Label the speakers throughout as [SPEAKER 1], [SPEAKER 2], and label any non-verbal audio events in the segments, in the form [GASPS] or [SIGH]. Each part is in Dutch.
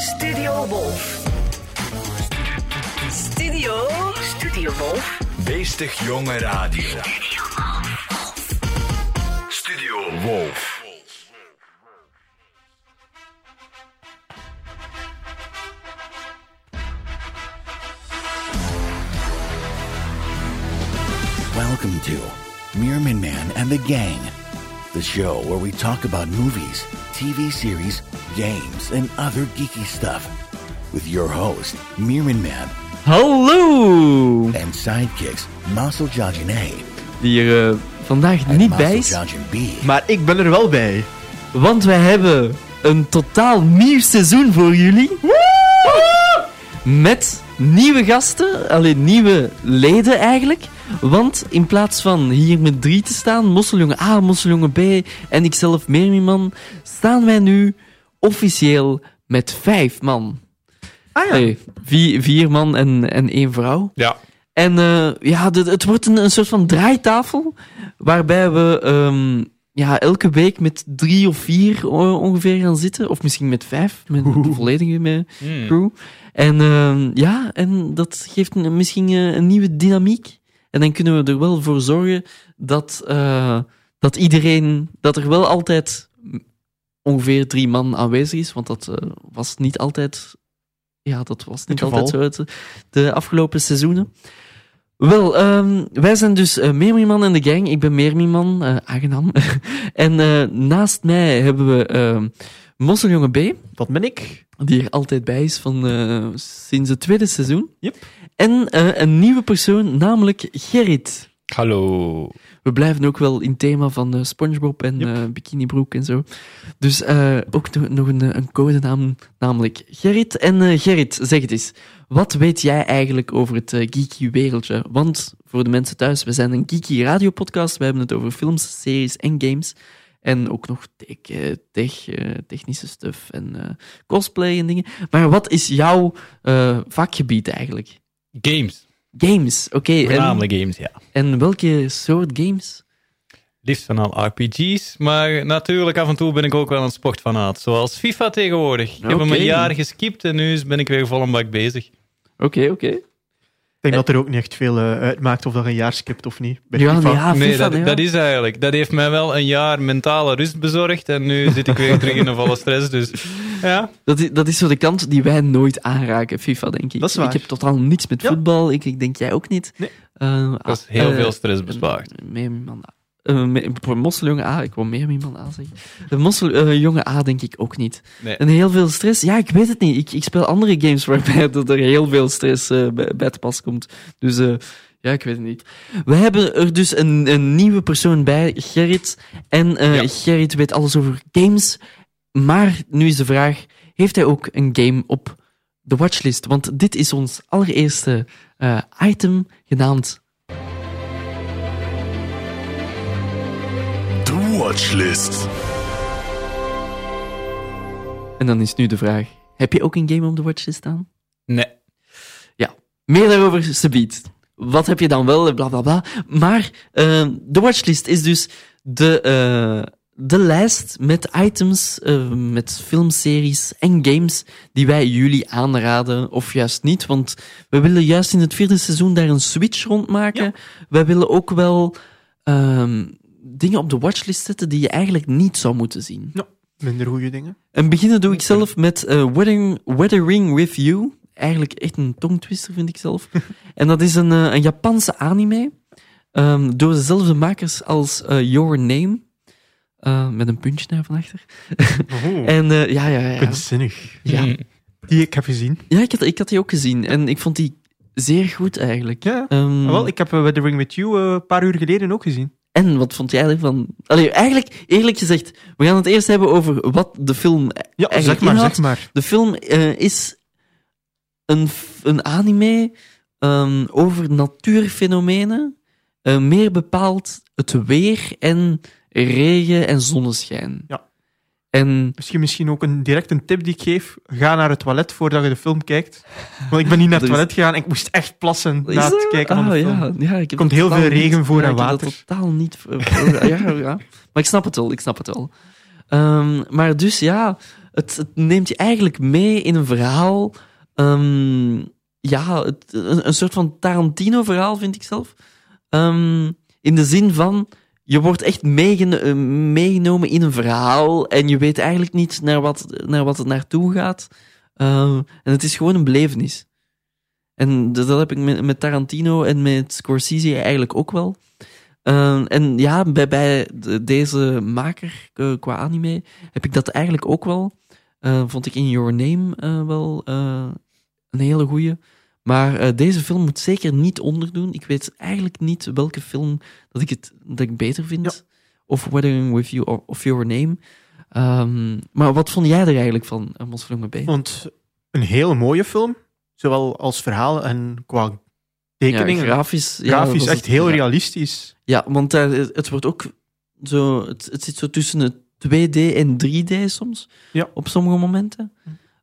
[SPEAKER 1] Studio Wolf. Studio. Studio Wolf.
[SPEAKER 2] Beestig jonge radio. Studio Wolf.
[SPEAKER 3] Welcome to Meerman Man and the Gang, the show where we talk about movies, TV series, games, and other geeky stuff. With your host, Meerman Man,
[SPEAKER 4] Hallo!
[SPEAKER 3] and sidekicks Marcel Jajine
[SPEAKER 4] Die er eh, vandaag
[SPEAKER 3] en
[SPEAKER 4] niet bij is,
[SPEAKER 3] Jajin.
[SPEAKER 5] Maar ik ben er wel bij.
[SPEAKER 4] want wij hebben een totaal nieuw seizoen voor jullie. Met nieuwe gasten, alleen nieuwe leden eigenlijk. Want in plaats van hier met drie te staan, Mosseljongen A, Mosseljongen B en ikzelf Meermiman, staan wij nu officieel met vijf man.
[SPEAKER 5] Ah ja.
[SPEAKER 4] Nee, vier, vier man en, en één vrouw.
[SPEAKER 5] Ja.
[SPEAKER 4] En eh, ja, het wordt een, een soort van draaitafel, waarbij we ehm, ja, elke week met drie of vier ongeveer gaan zitten. Of misschien met vijf, met de volledige me- crew. En ehm, ja, en dat geeft een- misschien eh, een nieuwe dynamiek. En dan kunnen we er wel voor zorgen dat, eh, dat iedereen, dat er wel altijd ongeveer drie man aanwezig is, want dat eh, was niet altijd, ja, dat was niet altijd zo uit de, afgelopen seizoenen. Wel, ehm, wij zijn dus uh, Meermieman en de gang. Ik ben Meermieman, eh aangenaam. [LAUGHS] en eh, naast mij hebben we ehm Mosseljongen B,
[SPEAKER 5] Dat ben ik.
[SPEAKER 4] die er altijd bij is van eh, sinds het tweede seizoen.
[SPEAKER 5] Yep.
[SPEAKER 4] En eh, een nieuwe persoon, namelijk Gerrit.
[SPEAKER 5] Hallo.
[SPEAKER 4] We blijven ook wel in thema van eh, SpongeBob en
[SPEAKER 5] Yep.
[SPEAKER 4] eh, Bikinibroek en zo. Dus ook nog, nog een, een codenaam, namelijk Gerrit. En Gerrit, zeg het eens. Wat weet jij eigenlijk over het geeky wereldje? Want voor de mensen thuis, we zijn een geeky radiopodcast. We hebben het over films, series en games. En ook nog tech, tech, technische stuff en cosplay en dingen. Maar wat is jouw vakgebied eigenlijk?
[SPEAKER 6] Games.
[SPEAKER 4] Games, oké.
[SPEAKER 6] Voornamelijk games, ja.
[SPEAKER 4] en welke soort games?
[SPEAKER 6] Liefst van al RPG's, maar natuurlijk af en toe ben ik ook wel een sportfanaat. Zoals FIFA tegenwoordig. Ik heb hem een jaar geskipt en nu ben ik weer vol een bak bezig.
[SPEAKER 4] Oké, oké.
[SPEAKER 5] Ik denk dat er ook niet echt veel eh, uitmaakt of dat een jaar skipt of niet. Bij
[SPEAKER 4] Ja,
[SPEAKER 5] FIFA.
[SPEAKER 4] nee,
[SPEAKER 6] nee, dat, is eigenlijk. Dat heeft mij wel een jaar mentale rust bezorgd en nu zit ik weer terug in een volle stress. Dus [LAUGHS] ja,
[SPEAKER 4] Dat is, dat is zo de kant die wij nooit aanraken, FIFA, denk ik.
[SPEAKER 5] Dat is waar.
[SPEAKER 4] Ik heb totaal niets met
[SPEAKER 5] Ja.
[SPEAKER 4] voetbal. Ik, ik denk jij ook niet.
[SPEAKER 5] Nee.
[SPEAKER 4] Eh,
[SPEAKER 6] dat is heel
[SPEAKER 4] eh,
[SPEAKER 6] veel stress bespaard.
[SPEAKER 4] Meer man. Uh, Mosseljongen A, ik wil meer iemand A zeggen. De Mosseljongen A denk ik ook niet.
[SPEAKER 6] Nee.
[SPEAKER 4] En heel veel stress, ja, ik weet het niet. Ik, ik speel andere games waarbij [LAUGHS] dat er heel veel stress eh, bij, bij te pas komt. Dus eh, ja, ik weet het niet. We hebben er dus een, een nieuwe persoon bij, Gerrit. En
[SPEAKER 6] Ja.
[SPEAKER 4] Gerrit weet alles over games. Maar nu is de vraag, heeft hij ook een game op de watchlist? Want dit is ons allereerste item genaamd
[SPEAKER 2] Watchlist.
[SPEAKER 4] En dan is nu de vraag: heb je ook een game op de watchlist staan?
[SPEAKER 6] Nee.
[SPEAKER 4] Meer daarover, subiet. Wat heb je dan wel? Bla bla bla. Maar eh, de watchlist is dus de, eh, de lijst met items, eh, met filmseries en games die wij jullie aanraden, of juist niet. Want we willen juist in het vierde seizoen daar een switch rondmaken. Wij willen ook wel ehm, dingen op de watchlist zetten die je eigenlijk niet zou moeten zien.
[SPEAKER 5] Minder goede dingen.
[SPEAKER 4] En beginnen doe ik zelf met eh, Weathering, Weathering With You. Eigenlijk echt een tongtwister, vind ik zelf. [LAUGHS] en dat is een, eh, een Japanse anime. ehm, door dezelfde makers als eh, Your Name. Met een puntje naar van achter. [LAUGHS]
[SPEAKER 5] Oh,
[SPEAKER 4] En ja, ja, ja.
[SPEAKER 5] kunstzinnig.
[SPEAKER 4] Ja,
[SPEAKER 6] Mm.
[SPEAKER 5] Die ik heb gezien.
[SPEAKER 4] ja ik, had, ik had die ook gezien. En ik vond die zeer goed, eigenlijk.
[SPEAKER 5] Ja.
[SPEAKER 4] Ehm,
[SPEAKER 5] Ah, wel, ik heb uh, The Ring With You een paar uur geleden ook gezien.
[SPEAKER 4] En wat vond jij ervan? Allee, eigenlijk, eerlijk gezegd, we gaan het eerst hebben over wat de film
[SPEAKER 5] Ja,
[SPEAKER 4] eigenlijk
[SPEAKER 5] zeg maar,
[SPEAKER 4] inhoudt.
[SPEAKER 5] zeg maar.
[SPEAKER 4] De film eh, is een, een anime ehm, over natuurfenomenen. eh, meer bepaald het weer en regen en zonneschijn.
[SPEAKER 5] Ja.
[SPEAKER 4] En
[SPEAKER 5] Misschien, misschien ook een, direct een tip die ik geef. Ga naar het toilet voordat je de film kijkt. Want ik ben niet naar het [LAUGHS]
[SPEAKER 4] is-
[SPEAKER 5] toilet gegaan en ik moest echt plassen na het kijken van
[SPEAKER 4] Ah,
[SPEAKER 5] de
[SPEAKER 4] ja,
[SPEAKER 5] film.
[SPEAKER 4] ja, ik heb
[SPEAKER 5] komt heel veel regen
[SPEAKER 4] niet-
[SPEAKER 5] voor
[SPEAKER 4] ja,
[SPEAKER 5] en
[SPEAKER 4] ik heb
[SPEAKER 5] water.
[SPEAKER 4] totaal niet... ja, ja, maar ik snap het wel, ik snap het wel. Ehm, maar dus ja, het, het neemt je eigenlijk mee in een verhaal. ehm, ja, het, een, een soort van Tarantino-verhaal vind ik zelf. Ehm, in de zin van, je wordt echt eh, meegenomen in een verhaal en je weet eigenlijk niet naar wat, naar wat het naartoe gaat. Ehm, en het is gewoon een belevenis. En dat, heb ik met, Tarantino en met Scorsese eigenlijk ook wel. Ehm, en ja, bij, bij de- deze maker eh, qua anime heb ik dat eigenlijk ook wel. Eh, vond ik In Your Name eh, wel een hele goeie. Maar eh, deze film moet zeker niet onderdoen. Ik weet eigenlijk niet welke film dat ik, het, dat ik beter vind. Of Wedding With You of, of Your Name. Ehm, maar wat vond jij er eigenlijk van, Mosvlonger B?
[SPEAKER 5] Want een hele mooie film, zowel als verhaal en qua
[SPEAKER 4] Ja,
[SPEAKER 5] tekeningen.
[SPEAKER 4] grafisch. ja,
[SPEAKER 5] grafisch
[SPEAKER 4] was
[SPEAKER 5] echt heel
[SPEAKER 4] ja.
[SPEAKER 5] realistisch.
[SPEAKER 4] Ja, want daar, het wordt ook zo, het, het zit zo tussen het 2D en 3D soms.
[SPEAKER 5] Ja.
[SPEAKER 4] Op sommige momenten.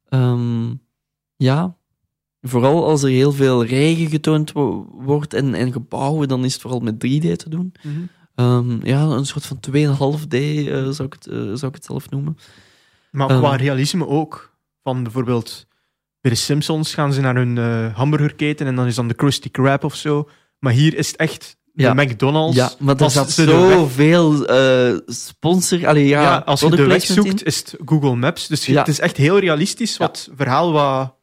[SPEAKER 4] Ehm, ja. Vooral als er heel veel regen getoond wo- wordt en, en gebouwen, dan is het vooral met 3D te doen. Ehm, ja, een soort van 2,5D eh, zou, ik het, eh, zou ik het zelf noemen.
[SPEAKER 5] Maar
[SPEAKER 4] Ehm.
[SPEAKER 5] qua realisme ook. Van bijvoorbeeld, bij de Simpsons gaan ze naar hun eh, hamburgerketen en dan is dan de Krusty Krab of zo. Maar hier is het echt de. McDonald's.
[SPEAKER 4] Ja, maar er zat zoveel eh sponsor... Allee, ja,
[SPEAKER 5] Ja, als je de weg zoekt,
[SPEAKER 4] in.
[SPEAKER 5] is het Google Maps. Dus het is echt heel realistisch, wat verhaal wat...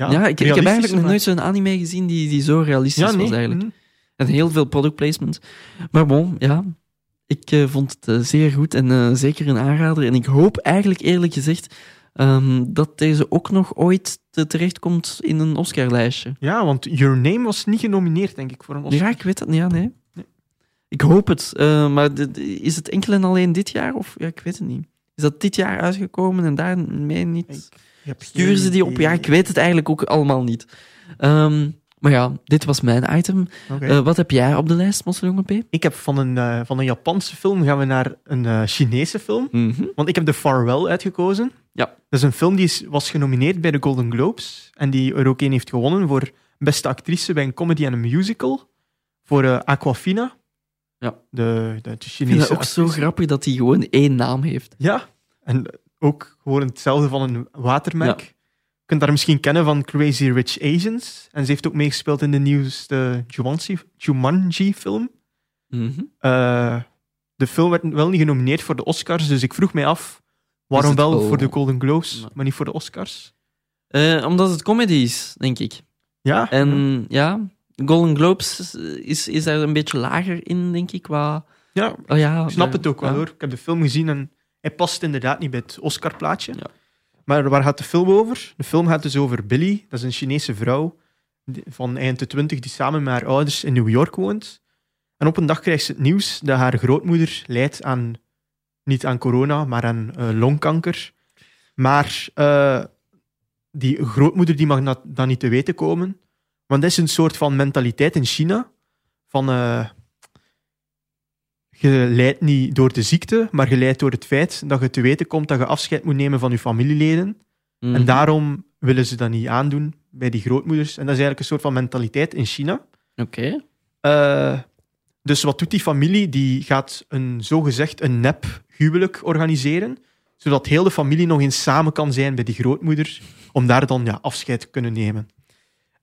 [SPEAKER 5] Ja,
[SPEAKER 4] Ja, ik, ik heb eigenlijk nog nooit zo'n anime gezien die, die zo realistisch
[SPEAKER 5] Ja, nee.
[SPEAKER 4] was eigenlijk.
[SPEAKER 5] mhm.
[SPEAKER 4] En heel veel product placement. Maar bon, ja. Ik eh, vond het eh, zeer goed en eh, zeker een aanrader. En ik hoop eigenlijk eerlijk gezegd ehm, dat deze ook nog ooit te- terechtkomt in een Oscar-lijstje.
[SPEAKER 5] Ja, want Your Name was niet genomineerd, denk ik, voor een Oscar.
[SPEAKER 4] Ja, ik weet het niet. Ja, nee. Ik hoop het. maar de- de- is het enkel en alleen dit jaar? Of ja, ik weet het niet. Is dat dit jaar uitgekomen en daarmee niet?
[SPEAKER 5] Ik
[SPEAKER 4] Sturen
[SPEAKER 5] geen
[SPEAKER 4] ze die op? Ja, ik weet het eigenlijk ook allemaal niet. Ehm, maar ja, dit was mijn item. Eh, wat heb jij op de lijst, Mosseljongen P?
[SPEAKER 5] Ik heb van een, eh, van een Japanse film gaan we naar een eh, Chinese film. Want ik heb The Farewell uitgekozen.
[SPEAKER 4] Ja.
[SPEAKER 5] Dat is een film die is, was genomineerd bij de Golden Globes. En die er ook een heeft gewonnen voor beste actrice bij een comedy en een musical. Voor Aquafina.
[SPEAKER 4] Ja.
[SPEAKER 5] De, de, de
[SPEAKER 4] Ik
[SPEAKER 5] Chinese
[SPEAKER 4] vind het ook zo grappig dat hij gewoon één naam heeft.
[SPEAKER 5] Ja. En ook gewoon hetzelfde van een watermerk. Je kunt haar misschien kennen van Crazy Rich Asians. En ze heeft ook meegespeeld in de nieuwste Jumanji- Jumanji-film.
[SPEAKER 4] Mhm.
[SPEAKER 5] Eh, de film werd wel niet genomineerd voor de Oscars, dus ik vroeg mij af waarom wel voor de Golden Globes, maar niet voor de Oscars.
[SPEAKER 4] Eh, omdat het comedy is, denk ik.
[SPEAKER 5] Ja,
[SPEAKER 4] En ja, Golden Globes is, is daar een beetje lager in, denk ik. Qua,
[SPEAKER 5] ja
[SPEAKER 4] oh ja,
[SPEAKER 5] ik snap het ook wel
[SPEAKER 4] ja.
[SPEAKER 5] hoor. Ik heb de film gezien en hij past inderdaad niet bij het Oscarplaatje.
[SPEAKER 4] Ja.
[SPEAKER 5] Maar waar gaat de film over? De film gaat dus over Billy, dat is een Chinese vrouw van eind de twintig die samen met haar ouders in New York woont. En op een dag krijgt ze het nieuws dat haar grootmoeder lijdt aan, niet aan corona, maar aan eh, longkanker. Maar eh, die grootmoeder die mag dat niet te weten komen. Want dat is een soort van mentaliteit in China. Van, eh, je lijdt niet door de ziekte, maar je lijdt door het feit dat je te weten komt dat je afscheid moet nemen van je familieleden.
[SPEAKER 4] Mhm.
[SPEAKER 5] En daarom willen ze dat niet aandoen bij die grootmoeders. En dat is eigenlijk een soort van mentaliteit in China.
[SPEAKER 4] Oké.
[SPEAKER 5] Eh, dus wat doet die familie? Die gaat een zogezegd een nep huwelijk organiseren, zodat heel de familie nog eens samen kan zijn bij die grootmoeder, om daar dan ja, afscheid te kunnen nemen.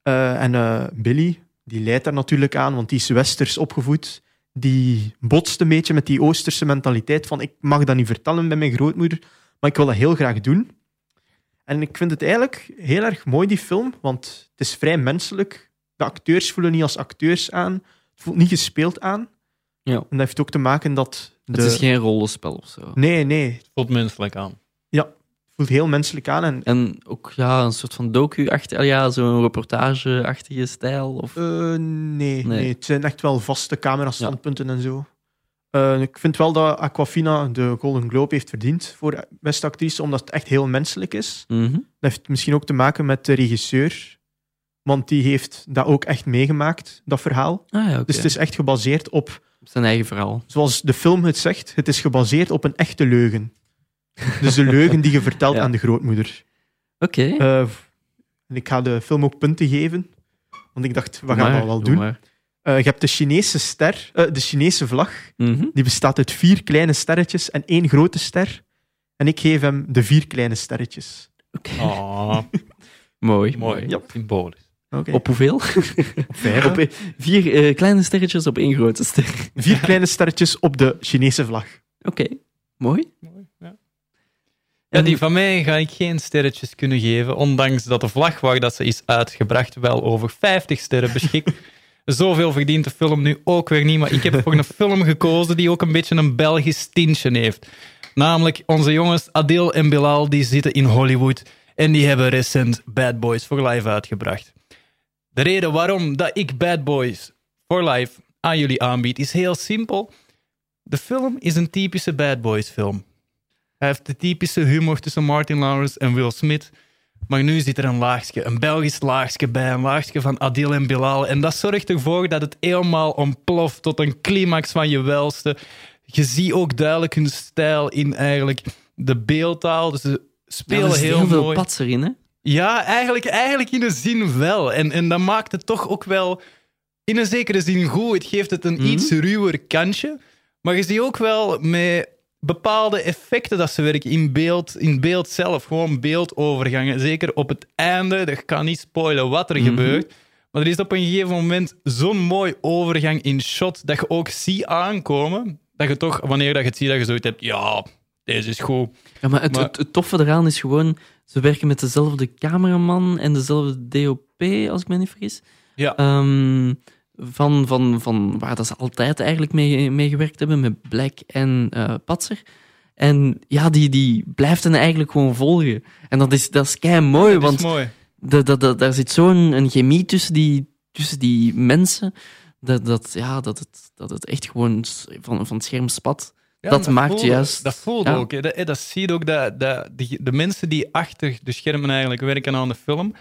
[SPEAKER 5] Eh, en eh, Billy, die leidt daar natuurlijk aan, want die is westers opgevoed. Die botst een beetje met die oosterse mentaliteit van ik mag dat niet vertellen bij mijn grootmoeder, maar ik wil dat heel graag doen. En ik vind het eigenlijk heel erg mooi, die film, want het is vrij menselijk. De acteurs voelen niet als acteurs aan. Het voelt niet gespeeld aan.
[SPEAKER 4] Ja.
[SPEAKER 5] En dat heeft ook te maken dat... De...
[SPEAKER 4] Het is geen rollenspel of zo.
[SPEAKER 5] Nee, nee.
[SPEAKER 6] Voelt menselijk aan.
[SPEAKER 5] Voelt heel menselijk aan. En,
[SPEAKER 4] En ook ja, een soort van docu-achtige, ja, zo'n reportage-achtige stijl. Of...
[SPEAKER 5] eh, nee, nee.
[SPEAKER 4] Nee.
[SPEAKER 5] het zijn echt wel vaste camerastandpunten en zo. Eh, ik vind wel dat Aquafina de Golden Globe heeft verdiend voor beste actrice, omdat het echt heel menselijk is.
[SPEAKER 4] Mhm.
[SPEAKER 5] Dat heeft misschien ook te maken met de regisseur, want die heeft dat ook echt meegemaakt, dat verhaal.
[SPEAKER 4] Ah ja.
[SPEAKER 5] Dus het is echt gebaseerd Op
[SPEAKER 4] zijn eigen verhaal.
[SPEAKER 5] zoals de film het zegt, het is gebaseerd op een echte leugen. Dus de leugen die je vertelt
[SPEAKER 4] Ja.
[SPEAKER 5] aan de grootmoeder.
[SPEAKER 4] Oké.
[SPEAKER 5] Eh, en ik ga de film ook punten geven, want ik dacht, we
[SPEAKER 4] Doe
[SPEAKER 5] gaan dat wel
[SPEAKER 4] doe
[SPEAKER 5] doen. Eh, je hebt de Chinese ster, eh, de Chinese vlag,
[SPEAKER 4] Mhm.
[SPEAKER 5] die bestaat uit vier kleine sterretjes en één grote ster. En ik geef hem de vier kleine sterretjes.
[SPEAKER 6] Oh, [LAUGHS]
[SPEAKER 4] Mooi.
[SPEAKER 6] mooi.
[SPEAKER 5] Ja.
[SPEAKER 6] Symbolisch.
[SPEAKER 5] Oké.
[SPEAKER 4] Op hoeveel? [LAUGHS]
[SPEAKER 5] Op vijf?
[SPEAKER 4] Op eh, vier eh, kleine sterretjes op één grote ster.
[SPEAKER 5] Vier kleine sterretjes op de Chinese vlag.
[SPEAKER 4] Oké, mooi.
[SPEAKER 6] Ja, die van mij ga ik geen sterretjes kunnen geven, ondanks dat de vlag waar dat ze is uitgebracht wel over 50 sterren beschikt. [LAUGHS] Zoveel verdient de film nu ook weer niet, maar ik heb voor een film gekozen die ook een beetje een Belgisch tintje heeft. Namelijk onze jongens Adil en Bilal, die zitten in Hollywood en die hebben recent Bad Boys for Life uitgebracht. De reden waarom dat ik Bad Boys for Life aan jullie aanbied is heel simpel. De film is een typische Bad Boys film. Hij heeft de typische humor tussen Martin Lawrence en Will Smith. Maar nu zit er een laagje, een Belgisch laagje bij, een laagje van Adil en Bilal. En dat zorgt ervoor dat het helemaal ontploft tot een climax van je welste. Je ziet ook duidelijk hun stijl in eigenlijk de beeldtaal. Dus ze
[SPEAKER 4] Ja,
[SPEAKER 6] spelen
[SPEAKER 4] zit
[SPEAKER 6] heel,
[SPEAKER 4] heel veel
[SPEAKER 6] mooi.
[SPEAKER 4] pats erin, hè?
[SPEAKER 6] Ja, eigenlijk, eigenlijk in een zin wel. En, en dat maakt het toch ook wel in een zekere zin goed. Het geeft het een
[SPEAKER 4] Mhm.
[SPEAKER 6] iets ruwer kantje. Maar je ziet ook wel met bepaalde effecten dat ze werken in beeld, in beeld zelf. Gewoon beeldovergangen. Zeker op het einde. Ik kan niet spoilen wat er
[SPEAKER 4] Mhm.
[SPEAKER 6] gebeurt. Maar er is op een gegeven moment zo'n mooi overgang in shot dat je ook ziet aankomen. Dat je toch, wanneer dat je het ziet, dat je zoiets hebt. Ja, deze is goed.
[SPEAKER 4] Ja, maar het,
[SPEAKER 6] Maar-
[SPEAKER 4] het, het toffe eraan is gewoon, ze werken met dezelfde cameraman en dezelfde DOP, als ik me niet vergis.
[SPEAKER 6] Ja.
[SPEAKER 4] Ehm, van, van, van waar dat ze altijd eigenlijk mee, mee gewerkt hebben, met Black en eh Patser. En ja, die, die blijft hen eigenlijk gewoon volgen. En dat is, dat is kei mooi, want
[SPEAKER 6] mooi.
[SPEAKER 4] da- daar zit zo'n een chemie tussen die, tussen die mensen, dat, dat, ja, dat, het, dat het echt gewoon van, van het scherm spat.
[SPEAKER 6] Ja,
[SPEAKER 4] dat maakt
[SPEAKER 6] voelde-
[SPEAKER 4] juist-
[SPEAKER 6] Dat voelde
[SPEAKER 4] ja.
[SPEAKER 6] ook. Hè. Dat, dat zie je ook. Dat, dat, die, de mensen die achter de schermen eigenlijk werken aan de film,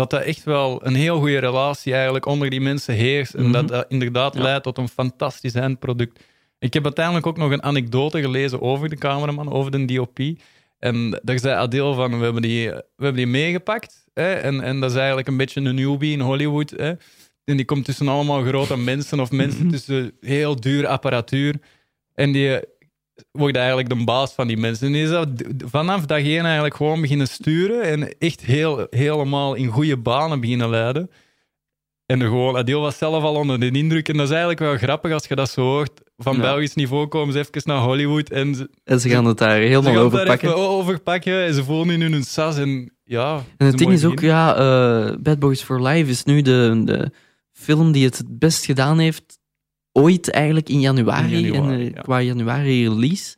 [SPEAKER 6] dat dat echt wel een heel goede relatie eigenlijk onder die mensen heerst. En
[SPEAKER 4] Mhm.
[SPEAKER 6] dat dat inderdaad
[SPEAKER 4] Ja.
[SPEAKER 6] leidt tot een fantastisch eindproduct. Ik heb uiteindelijk ook nog een anekdote gelezen over de cameraman, over de DOP. En daar zei Adil van, we hebben die, we hebben die meegepakt. Hè? En, en dat is eigenlijk een beetje een newbie in Hollywood. Hè? En die komt tussen allemaal grote mensen of mensen tussen heel duur apparatuur. En die wordt eigenlijk de baas van die mensen. En die is dat vanaf dag één eigenlijk gewoon beginnen sturen en echt heel, helemaal in goede banen beginnen leiden. En er gewoon, Adil was zelf al onder de indruk. En dat is eigenlijk wel grappig als je dat zo hoort. Van
[SPEAKER 4] Ja.
[SPEAKER 6] Belgisch niveau komen ze even naar Hollywood en ze,
[SPEAKER 4] En ze gaan het daar helemaal
[SPEAKER 6] gaan daar
[SPEAKER 4] overpakken.
[SPEAKER 6] overpakken. En ze voelen in hun sas. En ja,
[SPEAKER 4] En het ding is ook, ja, eh, Bad Boys for Life is nu de, de film die het het best gedaan heeft ooit eigenlijk in januari,
[SPEAKER 6] In januari,
[SPEAKER 4] en, eh,
[SPEAKER 6] ja.
[SPEAKER 4] qua januari release.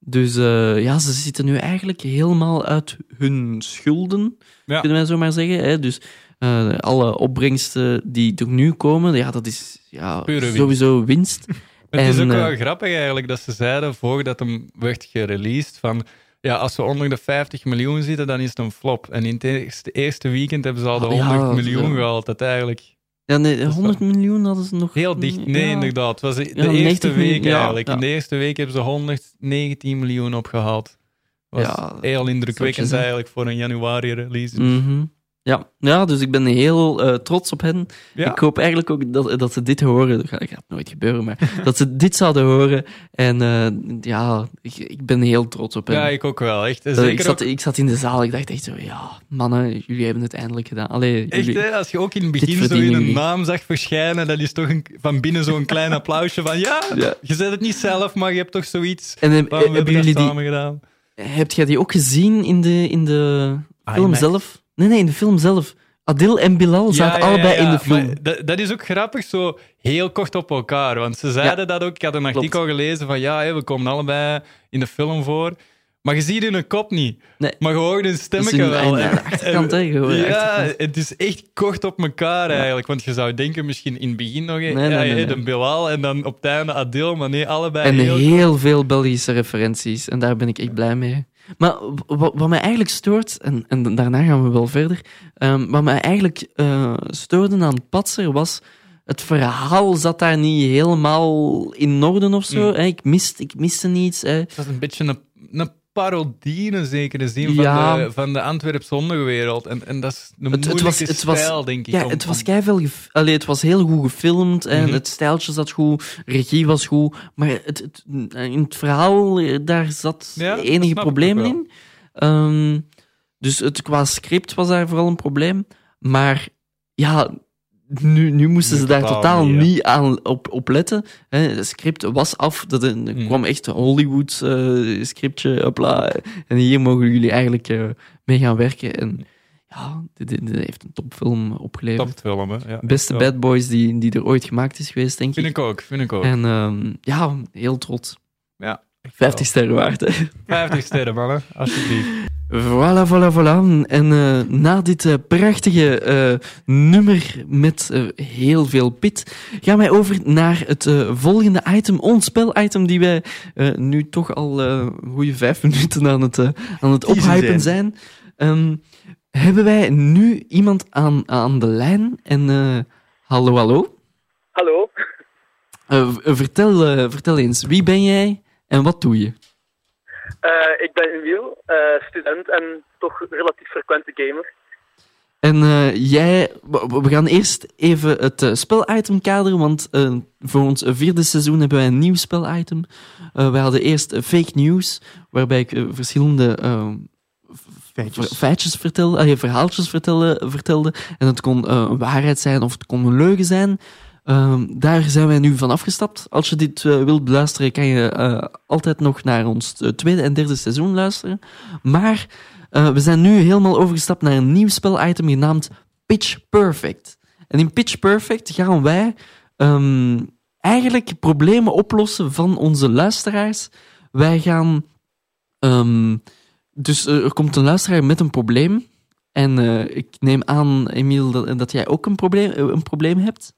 [SPEAKER 4] Dus eh, ja, ze zitten nu eigenlijk helemaal uit hun schulden,
[SPEAKER 6] Ja.
[SPEAKER 4] kunnen wij zo maar zeggen. Hè? Dus eh, alle opbrengsten die er nu komen, ja, dat is ja,
[SPEAKER 6] winst.
[SPEAKER 4] sowieso winst. [LAUGHS]
[SPEAKER 6] Het is ook wel grappig eigenlijk dat ze zeiden voordat hem werd gereleased van ja, als we onder de 50 miljoen zitten, dan is het een flop. En in het eerste, eerste weekend hebben ze al de
[SPEAKER 4] Ah, ja,
[SPEAKER 6] 100 miljoen
[SPEAKER 4] ja.
[SPEAKER 6] gehaald. Dat eigenlijk
[SPEAKER 4] Ja, nee,
[SPEAKER 6] is
[SPEAKER 4] 100 miljoen hadden ze nog...
[SPEAKER 6] heel dicht. Nee,
[SPEAKER 4] ja.
[SPEAKER 6] inderdaad. Het was de,
[SPEAKER 4] Ja,
[SPEAKER 6] eerste
[SPEAKER 4] 90
[SPEAKER 6] week
[SPEAKER 4] miljoen,
[SPEAKER 6] eigenlijk. In de eerste week hebben ze 119 miljoen opgehaald. was heel indrukwekkend
[SPEAKER 4] hè.
[SPEAKER 6] eigenlijk voor een januari release.
[SPEAKER 4] Mhm. Ja. ja, dus ik ben heel eh, trots op hen.
[SPEAKER 6] Ja.
[SPEAKER 4] Ik hoop eigenlijk ook dat, dat ze dit horen. Dat gaat, nooit gebeuren, maar [LAUGHS] dat ze dit zouden horen. En eh, ja, ik, ik ben heel trots op hen.
[SPEAKER 6] Ja, ik ook wel. Echt.
[SPEAKER 4] Eh, ik, zat,
[SPEAKER 6] ook,
[SPEAKER 4] ik zat in de zaal, ik dacht echt zo, ja, mannen, jullie hebben het eindelijk gedaan. Allee,
[SPEAKER 6] echt
[SPEAKER 4] jullie-
[SPEAKER 6] hè, als je ook in het begin zo in een naam zag verschijnen, dan is toch een, van binnen zo'n klein [LAUGHS] applausje van ja,
[SPEAKER 4] Ja.
[SPEAKER 6] je zet het niet zelf, maar je hebt toch zoiets.
[SPEAKER 4] En hebben jullie
[SPEAKER 6] dat
[SPEAKER 4] die,
[SPEAKER 6] samen gedaan.
[SPEAKER 4] heb jij die ook gezien in de, in de film
[SPEAKER 6] IMAX.
[SPEAKER 4] zelf? Nee, nee, in de film zelf. Adil en Bilal zaten allebei in de film.
[SPEAKER 6] Dat, dat is ook grappig, zo heel kort op elkaar. Want ze zeiden dat ook. Ik had een artikel gelezen van ja, we komen allebei in de film voor. Maar je ziet hun kop niet.
[SPEAKER 4] Nee.
[SPEAKER 6] Maar je hoort hun stemmetje wel.
[SPEAKER 4] aan de achterkant, hè,
[SPEAKER 6] ja, het is echt kort op elkaar eigenlijk. Want je zou denken misschien in het begin nog hè,
[SPEAKER 4] Nee,
[SPEAKER 6] ja,
[SPEAKER 4] nee,
[SPEAKER 6] Bilal en dan op het einde Adil. Maar nee, allebei
[SPEAKER 4] En
[SPEAKER 6] heel...
[SPEAKER 4] heel veel Belgische referenties. En daar ben ik echt blij mee. Maar wat, mij eigenlijk stoort, en, en daarna gaan we wel verder. ehm, wat mij eigenlijk eh, stoorde aan Patser was. Het verhaal zat daar niet helemaal in orde of zo.
[SPEAKER 6] Mm.
[SPEAKER 4] hè. Ik, miste, ik miste niets. hè.
[SPEAKER 6] Dat is een beetje een, een parodie in een zekere zin
[SPEAKER 4] Ja.
[SPEAKER 6] van, de, van de Antwerpse onderwereld. En, en dat is een
[SPEAKER 4] Het- het
[SPEAKER 6] moeilijke
[SPEAKER 4] was- het was-
[SPEAKER 6] denk ik.
[SPEAKER 4] Ja,
[SPEAKER 6] om-
[SPEAKER 4] het was keiveel Allee, het was heel goed gefilmd en
[SPEAKER 6] Mhm.
[SPEAKER 4] het stijltje zat goed, regie was goed, maar het, het, in het verhaal, eh, daar zat
[SPEAKER 6] Ja, dat
[SPEAKER 4] enige
[SPEAKER 6] wel.
[SPEAKER 4] in. Ehm, dus het, qua script was daar vooral een probleem. Maar ja, nu, nu moesten
[SPEAKER 6] Nu
[SPEAKER 4] ze daar
[SPEAKER 6] totaal
[SPEAKER 4] totaal
[SPEAKER 6] niet,
[SPEAKER 4] aan op, op letten. Hè, het script was af, dat er er
[SPEAKER 6] Mhm.
[SPEAKER 4] kwam echt een Hollywood eh, scriptje, hopla, en hier mogen jullie eigenlijk eh, mee gaan werken. En ja, dit, dit- dit heeft een topfilm opgeleverd.
[SPEAKER 6] Topfilm, hè. Ja,
[SPEAKER 4] Beste
[SPEAKER 6] Ja.
[SPEAKER 4] Bad Boys die, die er ooit gemaakt is geweest, denk
[SPEAKER 6] Vind
[SPEAKER 4] ik.
[SPEAKER 6] ik ook, vind ik ook.
[SPEAKER 4] En ehm, ja, heel trots.
[SPEAKER 6] ja, echt
[SPEAKER 4] 50 sterren waard, hè.
[SPEAKER 6] wel. 50 sterren, mannen. Alsjeblieft.
[SPEAKER 4] Voilà, voilà, voilà. En eh, na dit eh, prachtige eh, nummer met heel veel pit, gaan wij over naar het eh, volgende item, ons spel-item, die wij eh, nu toch al eh, een goede vijf [LAUGHS] minuten aan het, aan het ophypen zijn. Ehm, hebben wij nu iemand aan, aan de lijn? En eh, hallo, hallo.
[SPEAKER 7] Hallo,
[SPEAKER 4] Eh, vertel, vertel eens, wie ben jij en wat doe je?
[SPEAKER 7] Eh, ik ben Emiel, eh, student en toch relatief frequente gamer.
[SPEAKER 4] En eh, jij, we gaan eerst even het spelitem kaderen, want eh, voor ons vierde seizoen hebben wij een nieuw spelitem. Eh we hadden eerst fake news, waarbij ik verschillende
[SPEAKER 5] Feitjes.
[SPEAKER 4] ver- feitjes vertelde, verhaaltjes vertelde, vertelde. En het kon eh, een waarheid zijn of het kon een leugen zijn. Ehm, daar zijn wij nu van afgestapt. Als je dit eh, wilt beluisteren, kan je eh, altijd nog naar ons eh, tweede en derde seizoen luisteren. Maar we zijn nu helemaal overgestapt naar een nieuw spelitem genaamd Pitch Perfect. En in Pitch Perfect gaan wij ehm, eigenlijk problemen oplossen van onze luisteraars. Wij gaan. ehm, dus er komt een luisteraar met een probleem. En ik neem aan, Emiel, dat, dat jij ook een probleem, een probleem hebt.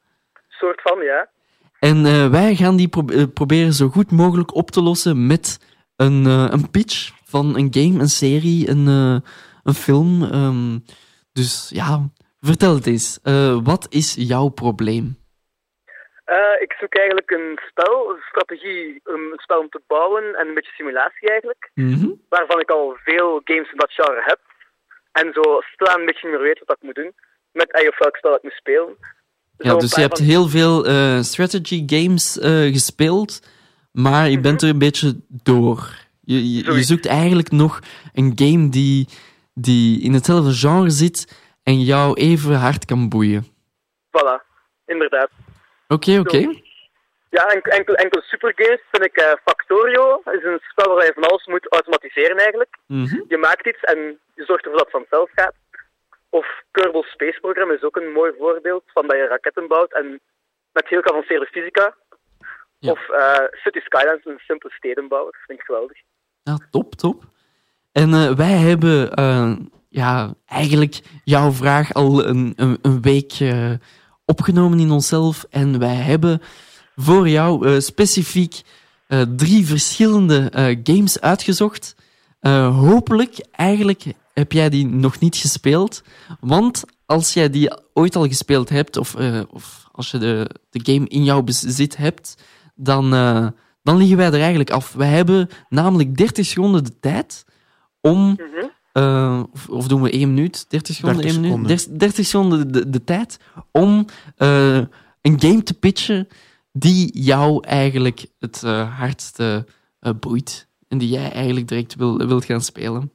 [SPEAKER 7] Soort van, ja.
[SPEAKER 4] En eh, wij gaan die pro- eh, proberen zo goed mogelijk op te lossen met een, eh, een pitch van een game, een serie, een, een film. Ehm, dus ja, vertel het eens. Wat is jouw probleem?
[SPEAKER 7] Ik zoek eigenlijk een spel, een strategie, een spel om te bouwen en een beetje simulatie eigenlijk.
[SPEAKER 4] Mhm.
[SPEAKER 7] Waarvan ik al veel games in dat genre heb. En zo stilaan een beetje meer weet wat ik moet doen. Met of welk spel ik moet spelen.
[SPEAKER 4] Ja, dus je hebt
[SPEAKER 7] van-
[SPEAKER 4] heel veel eh, strategy games eh, gespeeld, maar je bent er een beetje door. Je, je, zoekt eigenlijk nog een game die, die in hetzelfde genre zit en jou even hard kan boeien.
[SPEAKER 7] Voilà, inderdaad.
[SPEAKER 4] Oké, oké.
[SPEAKER 7] Ja, enkel, enkel, supergames vind ik eh, Factorio. is een spel waar je van alles moet automatiseren eigenlijk.
[SPEAKER 4] Mhm.
[SPEAKER 7] Je maakt iets en je zorgt ervoor dat het vanzelf gaat. Of Kerbal Space Program is ook een mooi voorbeeld van dat je raketten bouwt en met heel geavanceerde fysica.
[SPEAKER 4] Ja.
[SPEAKER 7] Of eh, City Skylines, een simpele stedenbouwer. vind ik geweldig.
[SPEAKER 4] Ja, top, top. En eh, wij hebben eh, ja, eigenlijk jouw vraag al een, een, een week opgenomen in onszelf. En wij hebben voor jou specifiek drie verschillende games uitgezocht. Hopelijk, eigenlijk heb jij die nog niet gespeeld. Want als jij die ooit al gespeeld hebt, of, eh, of als je de, de game in jouw bezit hebt, dan, eh, dan liggen wij er eigenlijk af. Wij hebben namelijk 30 seconden de tijd om.
[SPEAKER 7] Mhm.
[SPEAKER 4] eh, of, of doen we 1 minuut? 30 seconden,
[SPEAKER 5] 30
[SPEAKER 4] 1 minuut?
[SPEAKER 5] seconden.
[SPEAKER 4] 30, 30 seconden de, de tijd om eh, een game te pitchen die jou eigenlijk het hardste eh, boeit. En die jij eigenlijk direct wil, wilt gaan spelen.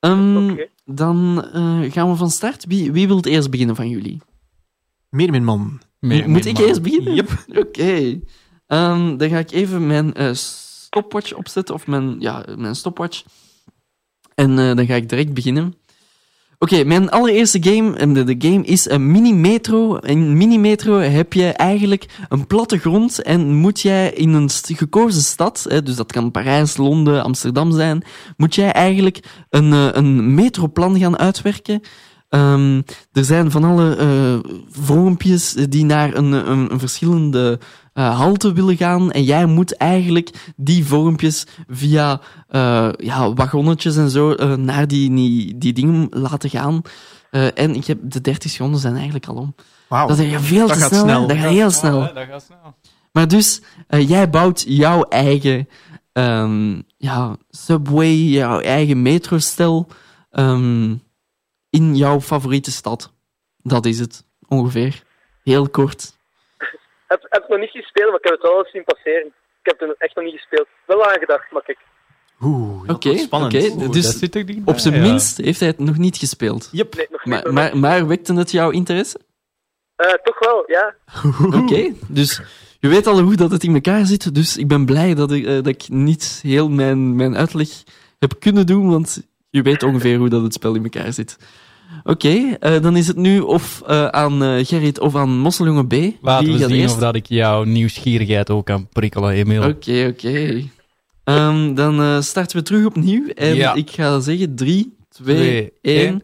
[SPEAKER 4] Ehm,
[SPEAKER 7] Oké.
[SPEAKER 4] Dan eh, gaan we van start. Wie, wie wil het eerst beginnen van jullie?
[SPEAKER 5] Meer mijn man.
[SPEAKER 6] Meer-
[SPEAKER 4] Moet ik
[SPEAKER 6] man.
[SPEAKER 4] eerst beginnen?
[SPEAKER 5] Yep. [LAUGHS]
[SPEAKER 4] Oké. Ehm, dan ga ik even mijn eh, stopwatch opzetten, of mijn, ja, mijn stopwatch. En eh, dan ga ik direct beginnen. Oké, mijn allereerste game, de, de game is een mini-metro. In mini-metro heb je eigenlijk een plattegrond en moet jij in een gekozen stad, hè, dus dat kan Parijs, Londen, Amsterdam zijn, moet jij eigenlijk een, eh, een metroplan gaan uitwerken. Ehm, er zijn van alle eh vormpjes die naar een, een, een verschillende eh, halte willen gaan. En jij moet eigenlijk die vormpjes via eh, ja, wagonnetjes en zo eh, naar die, die, die dingen laten gaan. Eh, en ik heb de 30 seconden zijn eigenlijk al om.
[SPEAKER 5] Wauw.
[SPEAKER 4] Dat gaat veel
[SPEAKER 5] Dat
[SPEAKER 4] te
[SPEAKER 5] gaat
[SPEAKER 4] snel. Dat gaat heel snel.
[SPEAKER 6] Dat gaat snel.
[SPEAKER 4] Maar dus, eh, jij bouwt jouw eigen ehm, ja, subway, jouw eigen metrostel ehm, in jouw favoriete stad. Dat is het, ongeveer. Heel kort.
[SPEAKER 7] Heb, heb het nog niet gespeeld, maar ik heb het wel eens zien passeren. Ik heb het echt nog niet gespeeld. Wel aangedacht, maar kijk.
[SPEAKER 5] Oeh, dat
[SPEAKER 4] Oké,
[SPEAKER 5] wordt spannend.
[SPEAKER 6] Oeh,
[SPEAKER 4] Dus
[SPEAKER 6] dat zit er
[SPEAKER 4] Op zijn
[SPEAKER 6] ja.
[SPEAKER 4] minst heeft hij het nog niet gespeeld.
[SPEAKER 5] Yep.
[SPEAKER 7] Nee, nog niet.
[SPEAKER 4] Maar, maar, maar wekte het jouw interesse?
[SPEAKER 7] Eh, toch wel, ja.
[SPEAKER 4] Oké, dus je weet al hoe dat het in elkaar zit. Dus ik ben blij dat ik, eh, dat ik niet heel mijn, mijn uitleg heb kunnen doen, want je weet ongeveer hoe dat het spel in elkaar zit. Oké, eh, dan is het nu of eh, aan eh, Gerrit of aan Mosseljongen B.
[SPEAKER 6] Laten
[SPEAKER 4] Wie
[SPEAKER 6] we zien
[SPEAKER 4] eerst?
[SPEAKER 6] of dat ik jouw nieuwsgierigheid ook kan prikkelen, Emiel.
[SPEAKER 4] Oké, oké. Ehm, dan starten we terug opnieuw. En
[SPEAKER 6] Ja.
[SPEAKER 4] ik ga zeggen 3, 2,
[SPEAKER 6] Twee,
[SPEAKER 4] 1.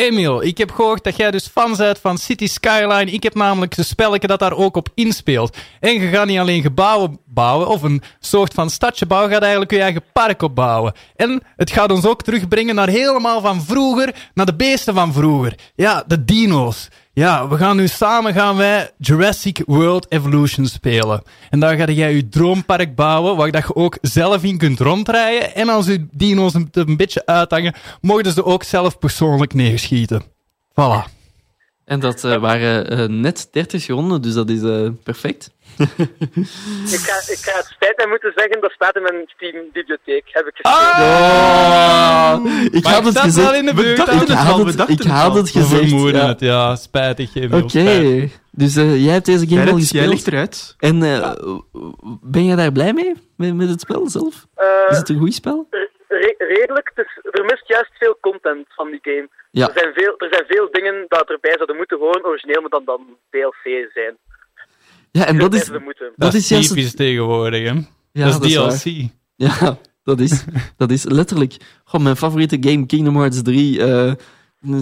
[SPEAKER 6] Emiel, ik heb gehoord dat jij dus fan bent van City Skyline. Ik heb namelijk een spelletje dat daar ook op inspeelt. En je gaat niet alleen gebouwen bouwen, of een soort van stadje bouwen, je gaat eigenlijk je eigen park opbouwen. En het gaat ons ook terugbrengen naar helemaal van vroeger, naar de beesten van vroeger. Ja, de dino's. Ja, we gaan nu samen gaan wij Jurassic World Evolution spelen. En daar ga jij je droompark bouwen, waar dat je ook zelf in kunt rondrijden. En als je dino's een, een beetje uithangen, mogen ze ook zelf persoonlijk neerschieten. Voilà.
[SPEAKER 4] En dat eh, waren eh, net 30 seconden, dus dat is eh, perfect. [LAUGHS]
[SPEAKER 7] Ik ga, ik ga het spijt mij moeten zeggen, dat staat in mijn Steam-bibliotheek. Heb ik
[SPEAKER 6] Ah!
[SPEAKER 7] gespeeld.
[SPEAKER 4] Oh, ik
[SPEAKER 6] Maar
[SPEAKER 4] had het gezegd.
[SPEAKER 6] wel in de
[SPEAKER 5] We
[SPEAKER 6] buurt.
[SPEAKER 4] Ik
[SPEAKER 5] het
[SPEAKER 4] had het,
[SPEAKER 5] dachten
[SPEAKER 4] ik
[SPEAKER 5] het
[SPEAKER 4] had het
[SPEAKER 6] We
[SPEAKER 4] gezegd. ja.
[SPEAKER 6] het, ja. Spijtig.
[SPEAKER 4] Oké, dus eh, jij hebt deze game al
[SPEAKER 5] Gerrit, jij
[SPEAKER 4] gespeeld.
[SPEAKER 5] ligt eruit.
[SPEAKER 4] En eh, ben jij daar blij mee, met, met het spel zelf? Is het een goed spel?
[SPEAKER 7] re- redelijk, dus er mist juist veel content van die game.
[SPEAKER 4] Ja.
[SPEAKER 7] Er, zijn veel, er zijn veel dingen dat erbij zouden moeten horen origineel, maar dan dan DLC zijn.
[SPEAKER 4] Ja, en dat is, dat
[SPEAKER 6] Dat
[SPEAKER 4] is juist
[SPEAKER 6] typisch tegenwoordig, hè.
[SPEAKER 4] ja,
[SPEAKER 6] dat is. DLC.
[SPEAKER 4] Ja, dat is, dat is letterlijk. Goh, mijn favoriete game, Kingdom Hearts 3, eh,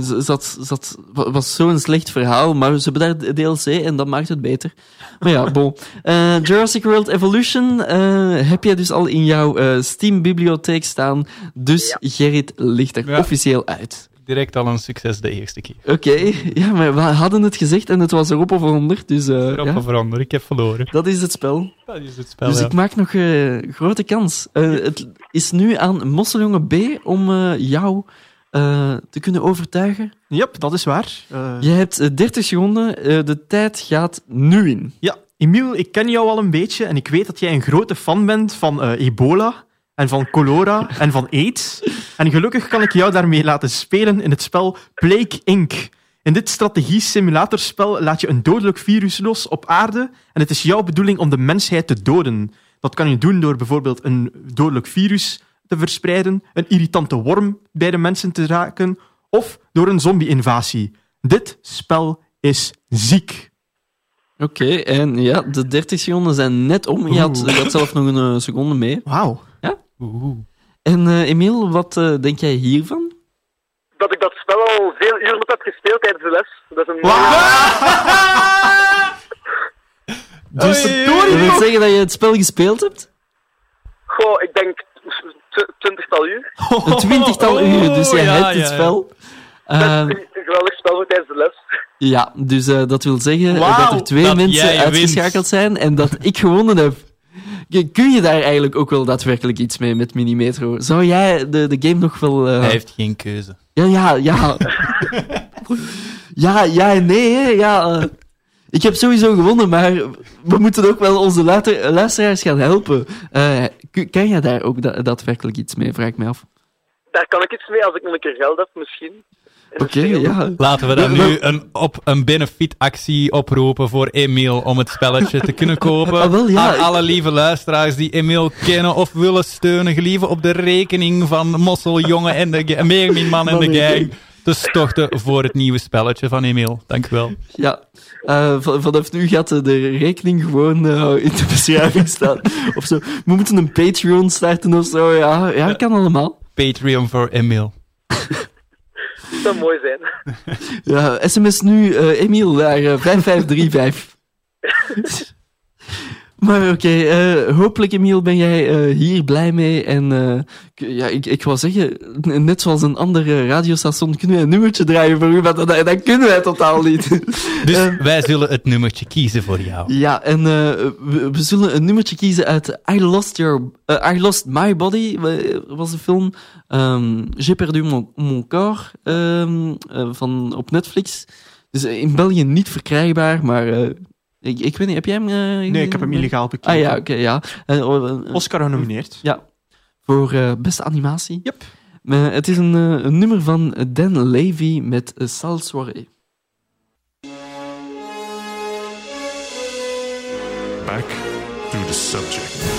[SPEAKER 4] zat, zat, wa- was zo'n slecht verhaal, maar ze hebben daar DLC en dat maakt het beter. Maar ja, bon. Eh, Jurassic World Evolution eh, heb jij dus al in jouw eh, Steam-bibliotheek staan, dus Gerrit ligt er
[SPEAKER 6] Ja.
[SPEAKER 4] officieel uit.
[SPEAKER 6] Direct al een succes de eerste keer.
[SPEAKER 4] Oké, ja, maar we hadden het gezegd en het was erop of eronder, dus eh,
[SPEAKER 6] Erop
[SPEAKER 4] ja,
[SPEAKER 6] of ik heb verloren.
[SPEAKER 4] dat is het spel.
[SPEAKER 6] Dat is het spel,
[SPEAKER 4] Dus
[SPEAKER 6] ja.
[SPEAKER 4] ik maak nog een grote kans. Eh, het is nu aan Mosseljongen B om eh, jou eh, te kunnen overtuigen.
[SPEAKER 5] Yep, dat is waar. Eh,
[SPEAKER 4] Je hebt eh, 30 seconden. eh, de tijd gaat nu in.
[SPEAKER 5] Ja, Emiel, ik ken jou al een beetje en ik weet dat jij een grote fan bent van eh, ebola en van cholera en van AIDS. En gelukkig kan ik jou daarmee laten spelen in het spel Plague Inc. In dit strategie-simulatorspel laat je een dodelijk virus los op aarde en het is jouw bedoeling om de mensheid te doden. Dat kan je doen door bijvoorbeeld een dodelijk virus te verspreiden, een irritante worm bij de mensen te raken of door een zombie-invasie. Dit spel is ziek.
[SPEAKER 4] Oké, en ja, de 30 seconden zijn net om. Je had, je had zelf nog een eh, seconde mee.
[SPEAKER 5] Wauw.
[SPEAKER 6] Oeh.
[SPEAKER 4] En eh Emiel, wat eh, denk jij hiervan?
[SPEAKER 7] Dat ik dat spel al veel uren op heb gespeeld tijdens de les. Dat is een [LAUGHS]
[SPEAKER 4] Dus
[SPEAKER 5] Oei,
[SPEAKER 4] dat wil zeggen dat je het spel gespeeld hebt?
[SPEAKER 7] Goh, ik denk tw- twintigtal uur.
[SPEAKER 4] Een twintigtal uur, dus jij
[SPEAKER 6] ja,
[SPEAKER 4] hebt het spel. Eh,
[SPEAKER 7] een geweldig spel voor tijdens de les.
[SPEAKER 4] Ja, dus eh, dat wil zeggen eh, dat er twee
[SPEAKER 6] dat
[SPEAKER 4] mensen uitgeschakeld
[SPEAKER 6] wint.
[SPEAKER 4] zijn en dat ik gewonnen heb. Kun je daar eigenlijk ook wel daadwerkelijk iets mee met Minimetro? Zou jij de, de game nog wel... eh,
[SPEAKER 6] Hij heeft geen keuze.
[SPEAKER 4] Ja, ja, ja. [LAUGHS] ja, ja en nee, hè. Ja, eh, ik heb sowieso gewonnen, maar we moeten ook wel onze luisteraars gaan helpen. Eh, k- kan jij daar ook da- daadwerkelijk iets mee, vraag ik me af.
[SPEAKER 7] Daar kan ik iets mee als ik nog een keer geld heb, misschien.
[SPEAKER 4] Oké, ja.
[SPEAKER 6] Laten we dan nu een, op een benefietactie oproepen voor Emiel om het spelletje te kunnen kopen. [LAUGHS]
[SPEAKER 4] Ah, wel, ja,
[SPEAKER 6] Aan alle lieve luisteraars die Emiel kennen of willen steunen, gelieve op de rekening van Mosseljongen en de Meerminman en de gang te storten voor het nieuwe spelletje van Emiel. Dank u wel.
[SPEAKER 4] Ja, eh, van- vanaf nu gaat de rekening gewoon eh, in de beschrijving staan. Of zo. We moeten een Patreon starten of zo. Ja, ja kan allemaal.
[SPEAKER 6] Patreon voor Emiel. [LAUGHS] [LAUGHS]
[SPEAKER 7] Dat zou mooi zijn. [LAUGHS]
[SPEAKER 4] Ja, sms nu, eh Emiel, naar eh, 5535. [LAUGHS] Maar oké, eh, hopelijk Emiel ben jij eh, hier blij mee. En eh, ja, ik, ik wou zeggen, net zoals een andere radiostation kunnen we een nummertje draaien voor u, maar dat, dat kunnen wij totaal niet. [LAUGHS]
[SPEAKER 6] Dus wij zullen het nummertje kiezen voor jou.
[SPEAKER 4] ja, en we, we zullen een nummertje kiezen uit I Lost, Your, I Lost My Body, was de film. Ehm J'ai perdu mon, mon corps, ehm, eh, van, op Netflix. Dus in België niet verkrijgbaar, maar ik, ik weet niet, heb jij hem... eh,
[SPEAKER 5] Nee, ik heb hem illegaal bekeken.
[SPEAKER 4] Ah ja, oké, ja. Oh, eh,
[SPEAKER 5] Oscar genomineerd.
[SPEAKER 4] Ja, voor eh, beste animatie.
[SPEAKER 5] Yep.
[SPEAKER 4] Eh, het is een, eh, een nummer van Dan Levy met uh, Sal Soirée.
[SPEAKER 2] Back to the subject.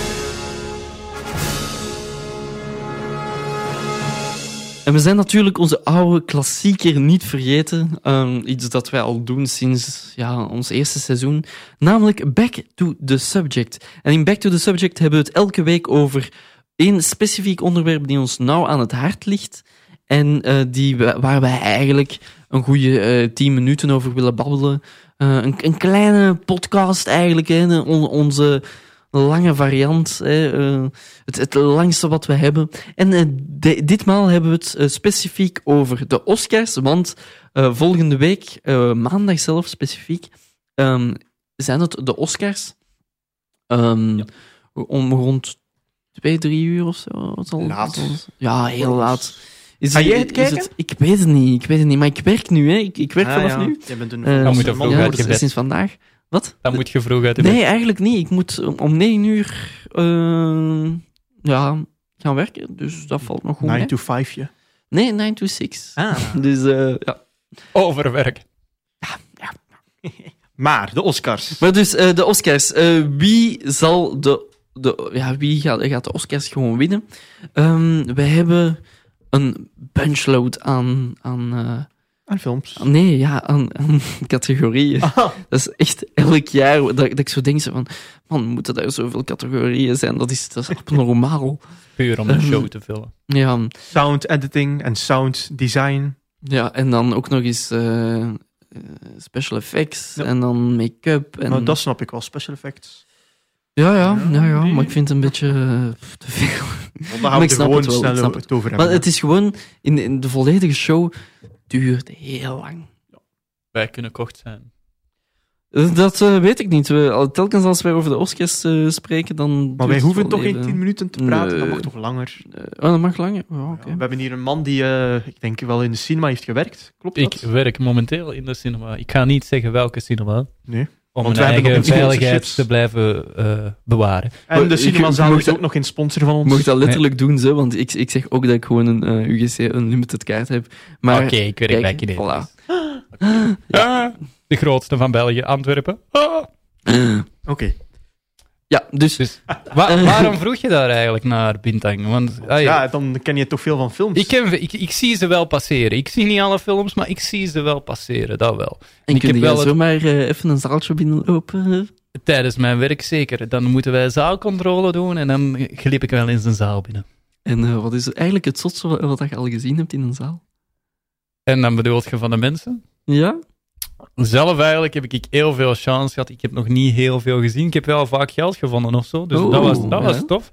[SPEAKER 4] We zijn natuurlijk onze oude klassieker niet vergeten. Ehm, iets dat wij al doen sinds ja, ons eerste seizoen. Namelijk Back to the Subject. En in Back to the Subject hebben we het elke week over één specifiek onderwerp die ons nauw aan het hart ligt. En eh, die, waar wij eigenlijk een goede eh, tien minuten over willen babbelen. Eh, een, een kleine podcast eigenlijk, hè, on- onze lange variant. Hè, eh, het, het langste wat we hebben. En eh, di- ditmaal hebben we het eh, specifiek over de Oscars, want eh, volgende week, eh, maandag zelf specifiek, ehm, zijn het de Oscars. Ehm, Om rond twee, drie uur of zo.
[SPEAKER 5] Laat.
[SPEAKER 4] Ja, heel laat. Is
[SPEAKER 5] Ga jij het kijken?
[SPEAKER 4] ik weet het niet, ik weet het niet, maar ik werk nu, hè. Ik, ik werk
[SPEAKER 5] Ah,
[SPEAKER 4] vanaf
[SPEAKER 5] ja.
[SPEAKER 4] nu.
[SPEAKER 5] Jij bent een
[SPEAKER 4] Eh,
[SPEAKER 6] Dan moet je
[SPEAKER 5] man.
[SPEAKER 6] je
[SPEAKER 4] ja, sinds vandaag. Wat?
[SPEAKER 6] Dan moet je vroeg uit de bed.
[SPEAKER 4] Nee, eigenlijk niet. Ik moet om- om negen uur eh, ja, gaan werken, dus dat valt nog goed
[SPEAKER 5] 9
[SPEAKER 4] mee.
[SPEAKER 5] to 5, je.
[SPEAKER 4] Nee, 9 to 6.
[SPEAKER 5] Ah. [LAUGHS]
[SPEAKER 4] Dus eh, ja.
[SPEAKER 6] Overwerk. [LAUGHS]
[SPEAKER 5] Maar, de Oscars.
[SPEAKER 4] Maar dus eh, de Oscars. Eh, wie zal de, de ja, wie gaat, gaat de Oscars gewoon winnen? Ehm wij hebben een bunchload aan, aan,
[SPEAKER 5] En films.
[SPEAKER 4] nee, ja, aan, aan [LAUGHS] categorieën.
[SPEAKER 5] Ah,
[SPEAKER 4] Dat is echt elk jaar dat, dat ik zo denk van, man, moeten er zoveel categorieën zijn? Dat is, dat is abnormaal.
[SPEAKER 6] Puur om de
[SPEAKER 4] Ehm.
[SPEAKER 6] show te vullen.
[SPEAKER 4] Ja,
[SPEAKER 5] sound editing en sound design.
[SPEAKER 4] ja, en dan ook nog eens eh, eh, special effects
[SPEAKER 5] Ja.
[SPEAKER 4] en dan make-up. En...
[SPEAKER 5] Nou, dat snap ik wel, special effects.
[SPEAKER 4] Ja, ja, ja, ja, maar ik vind het een beetje eh, te veel.
[SPEAKER 5] Want
[SPEAKER 4] Maar
[SPEAKER 5] gaan we
[SPEAKER 4] ik snap
[SPEAKER 5] gewoon
[SPEAKER 4] het wel,
[SPEAKER 5] snel
[SPEAKER 4] snap
[SPEAKER 5] het over hebben.
[SPEAKER 4] Maar het is gewoon, in, in de volledige show duurt heel lang.
[SPEAKER 6] Wij kunnen kort zijn.
[SPEAKER 4] Dat eh, weet ik niet. We, telkens als wij over de Oscars eh, spreken, dan.
[SPEAKER 5] maar wij hoeven toch in
[SPEAKER 4] even.
[SPEAKER 5] 10 minuten te praten, dat mag toch langer.
[SPEAKER 4] Eh, oh, dat mag langer. Ja, oké.
[SPEAKER 5] Ja, we hebben hier een man die, eh, ik denk wel in de cinema heeft gewerkt. Klopt
[SPEAKER 6] Ik
[SPEAKER 5] dat?
[SPEAKER 6] werk momenteel in de cinema. Ik ga niet zeggen welke cinema.
[SPEAKER 5] Nee.
[SPEAKER 6] Om
[SPEAKER 5] Want
[SPEAKER 6] eigen veiligheid te blijven eh, bewaren.
[SPEAKER 5] En de cinemazaal is ook nog geen sponsor van
[SPEAKER 4] Je
[SPEAKER 5] ons.
[SPEAKER 4] mag dat letterlijk doen, zo, want ik, ik zeg ook dat ik gewoon een eh, UGC Unlimited kaart heb. Maar,
[SPEAKER 6] Oké, ik werk
[SPEAKER 4] kijk,
[SPEAKER 6] bij Kinesis.
[SPEAKER 4] voilà.
[SPEAKER 6] Ja, de grootste van België, Antwerpen. Ah.
[SPEAKER 5] Oké.
[SPEAKER 4] Ja, dus.
[SPEAKER 6] Dus wa- [LAUGHS] waarom vroeg je daar eigenlijk naar, Bintang? Want ah,
[SPEAKER 5] Ja, dan ken je toch veel van films.
[SPEAKER 6] ik, ken, ik, ik zie ze wel passeren. Ik zie niet alle films, maar ik zie ze wel passeren, dat wel.
[SPEAKER 4] en
[SPEAKER 6] ik
[SPEAKER 4] kun
[SPEAKER 6] heb
[SPEAKER 4] je
[SPEAKER 6] wel het-
[SPEAKER 4] zomaar eh, even een zaaltje binnenlopen?
[SPEAKER 6] Tijdens mijn werk zeker. Dan moeten wij zaalcontrole doen en dan glip ik wel eens een zaal binnen.
[SPEAKER 4] En eh, wat is eigenlijk het zotste wat, wat je al gezien hebt in een zaal?
[SPEAKER 6] En dan bedoelt je van de mensen?
[SPEAKER 4] Ja?
[SPEAKER 6] Zelf eigenlijk heb ik heel veel chance gehad. Ik heb nog niet heel veel gezien. Ik heb wel vaak geld gevonden of zo. Dus dat was, dat
[SPEAKER 4] ja.
[SPEAKER 6] was tof.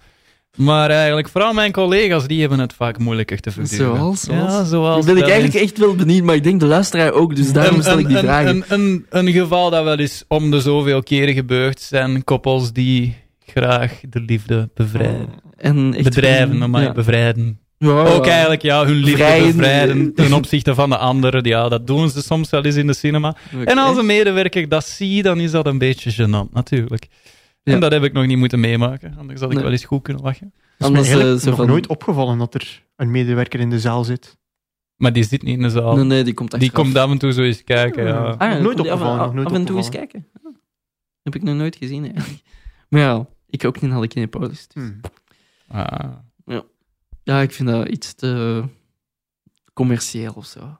[SPEAKER 6] Maar eigenlijk, vooral mijn collega's, die hebben het vaak moeilijker te verduren.
[SPEAKER 4] Zoals? zoals?
[SPEAKER 6] Ja, zoals...
[SPEAKER 4] ben ik eigenlijk echt wel benieuwd, maar ik denk de luisteraar ook, dus daarom
[SPEAKER 6] Een-
[SPEAKER 4] stel ik die
[SPEAKER 6] een,
[SPEAKER 4] vragen.
[SPEAKER 6] Een, een, een geval dat wel eens om de zoveel keren gebeurt, zijn koppels die graag de liefde bevrijden.
[SPEAKER 4] en echt
[SPEAKER 6] Bedrijven, maar
[SPEAKER 4] ja.
[SPEAKER 6] bevrijden.
[SPEAKER 4] Ja,
[SPEAKER 6] Ook eigenlijk, ja, hun liefde
[SPEAKER 4] Vrijen.
[SPEAKER 6] bevrijden ten [LAUGHS] opzichte van de anderen. Ja, dat doen ze soms wel eens in de cinema. En als een medewerker dat zie, dan is dat een beetje gênant, natuurlijk.
[SPEAKER 4] Ja.
[SPEAKER 6] En dat heb ik nog niet moeten meemaken. Anders had ik
[SPEAKER 4] Nee.
[SPEAKER 6] wel eens goed kunnen lachen.
[SPEAKER 5] Het is
[SPEAKER 4] eh,
[SPEAKER 5] nog
[SPEAKER 4] van-
[SPEAKER 5] nooit opgevallen dat er een medewerker in de zaal zit.
[SPEAKER 6] Maar die zit niet in de zaal.
[SPEAKER 4] Nee, nee, die komt
[SPEAKER 6] die
[SPEAKER 4] achteraf.
[SPEAKER 6] komt af en toe zo eens kijken. Ja.
[SPEAKER 5] Ah,
[SPEAKER 4] Ah,
[SPEAKER 5] nooit
[SPEAKER 4] af-
[SPEAKER 5] opgevallen,
[SPEAKER 4] af,
[SPEAKER 5] nog nooit
[SPEAKER 4] af en toe eens kijken. Ah, Heb ik nog nooit gezien, eigenlijk. [LAUGHS] Maar ja, ik ook niet naar de Kinepolis. dus-
[SPEAKER 5] Hmm.
[SPEAKER 6] Ah.
[SPEAKER 4] Ja, ik vind dat iets te commercieel of zo.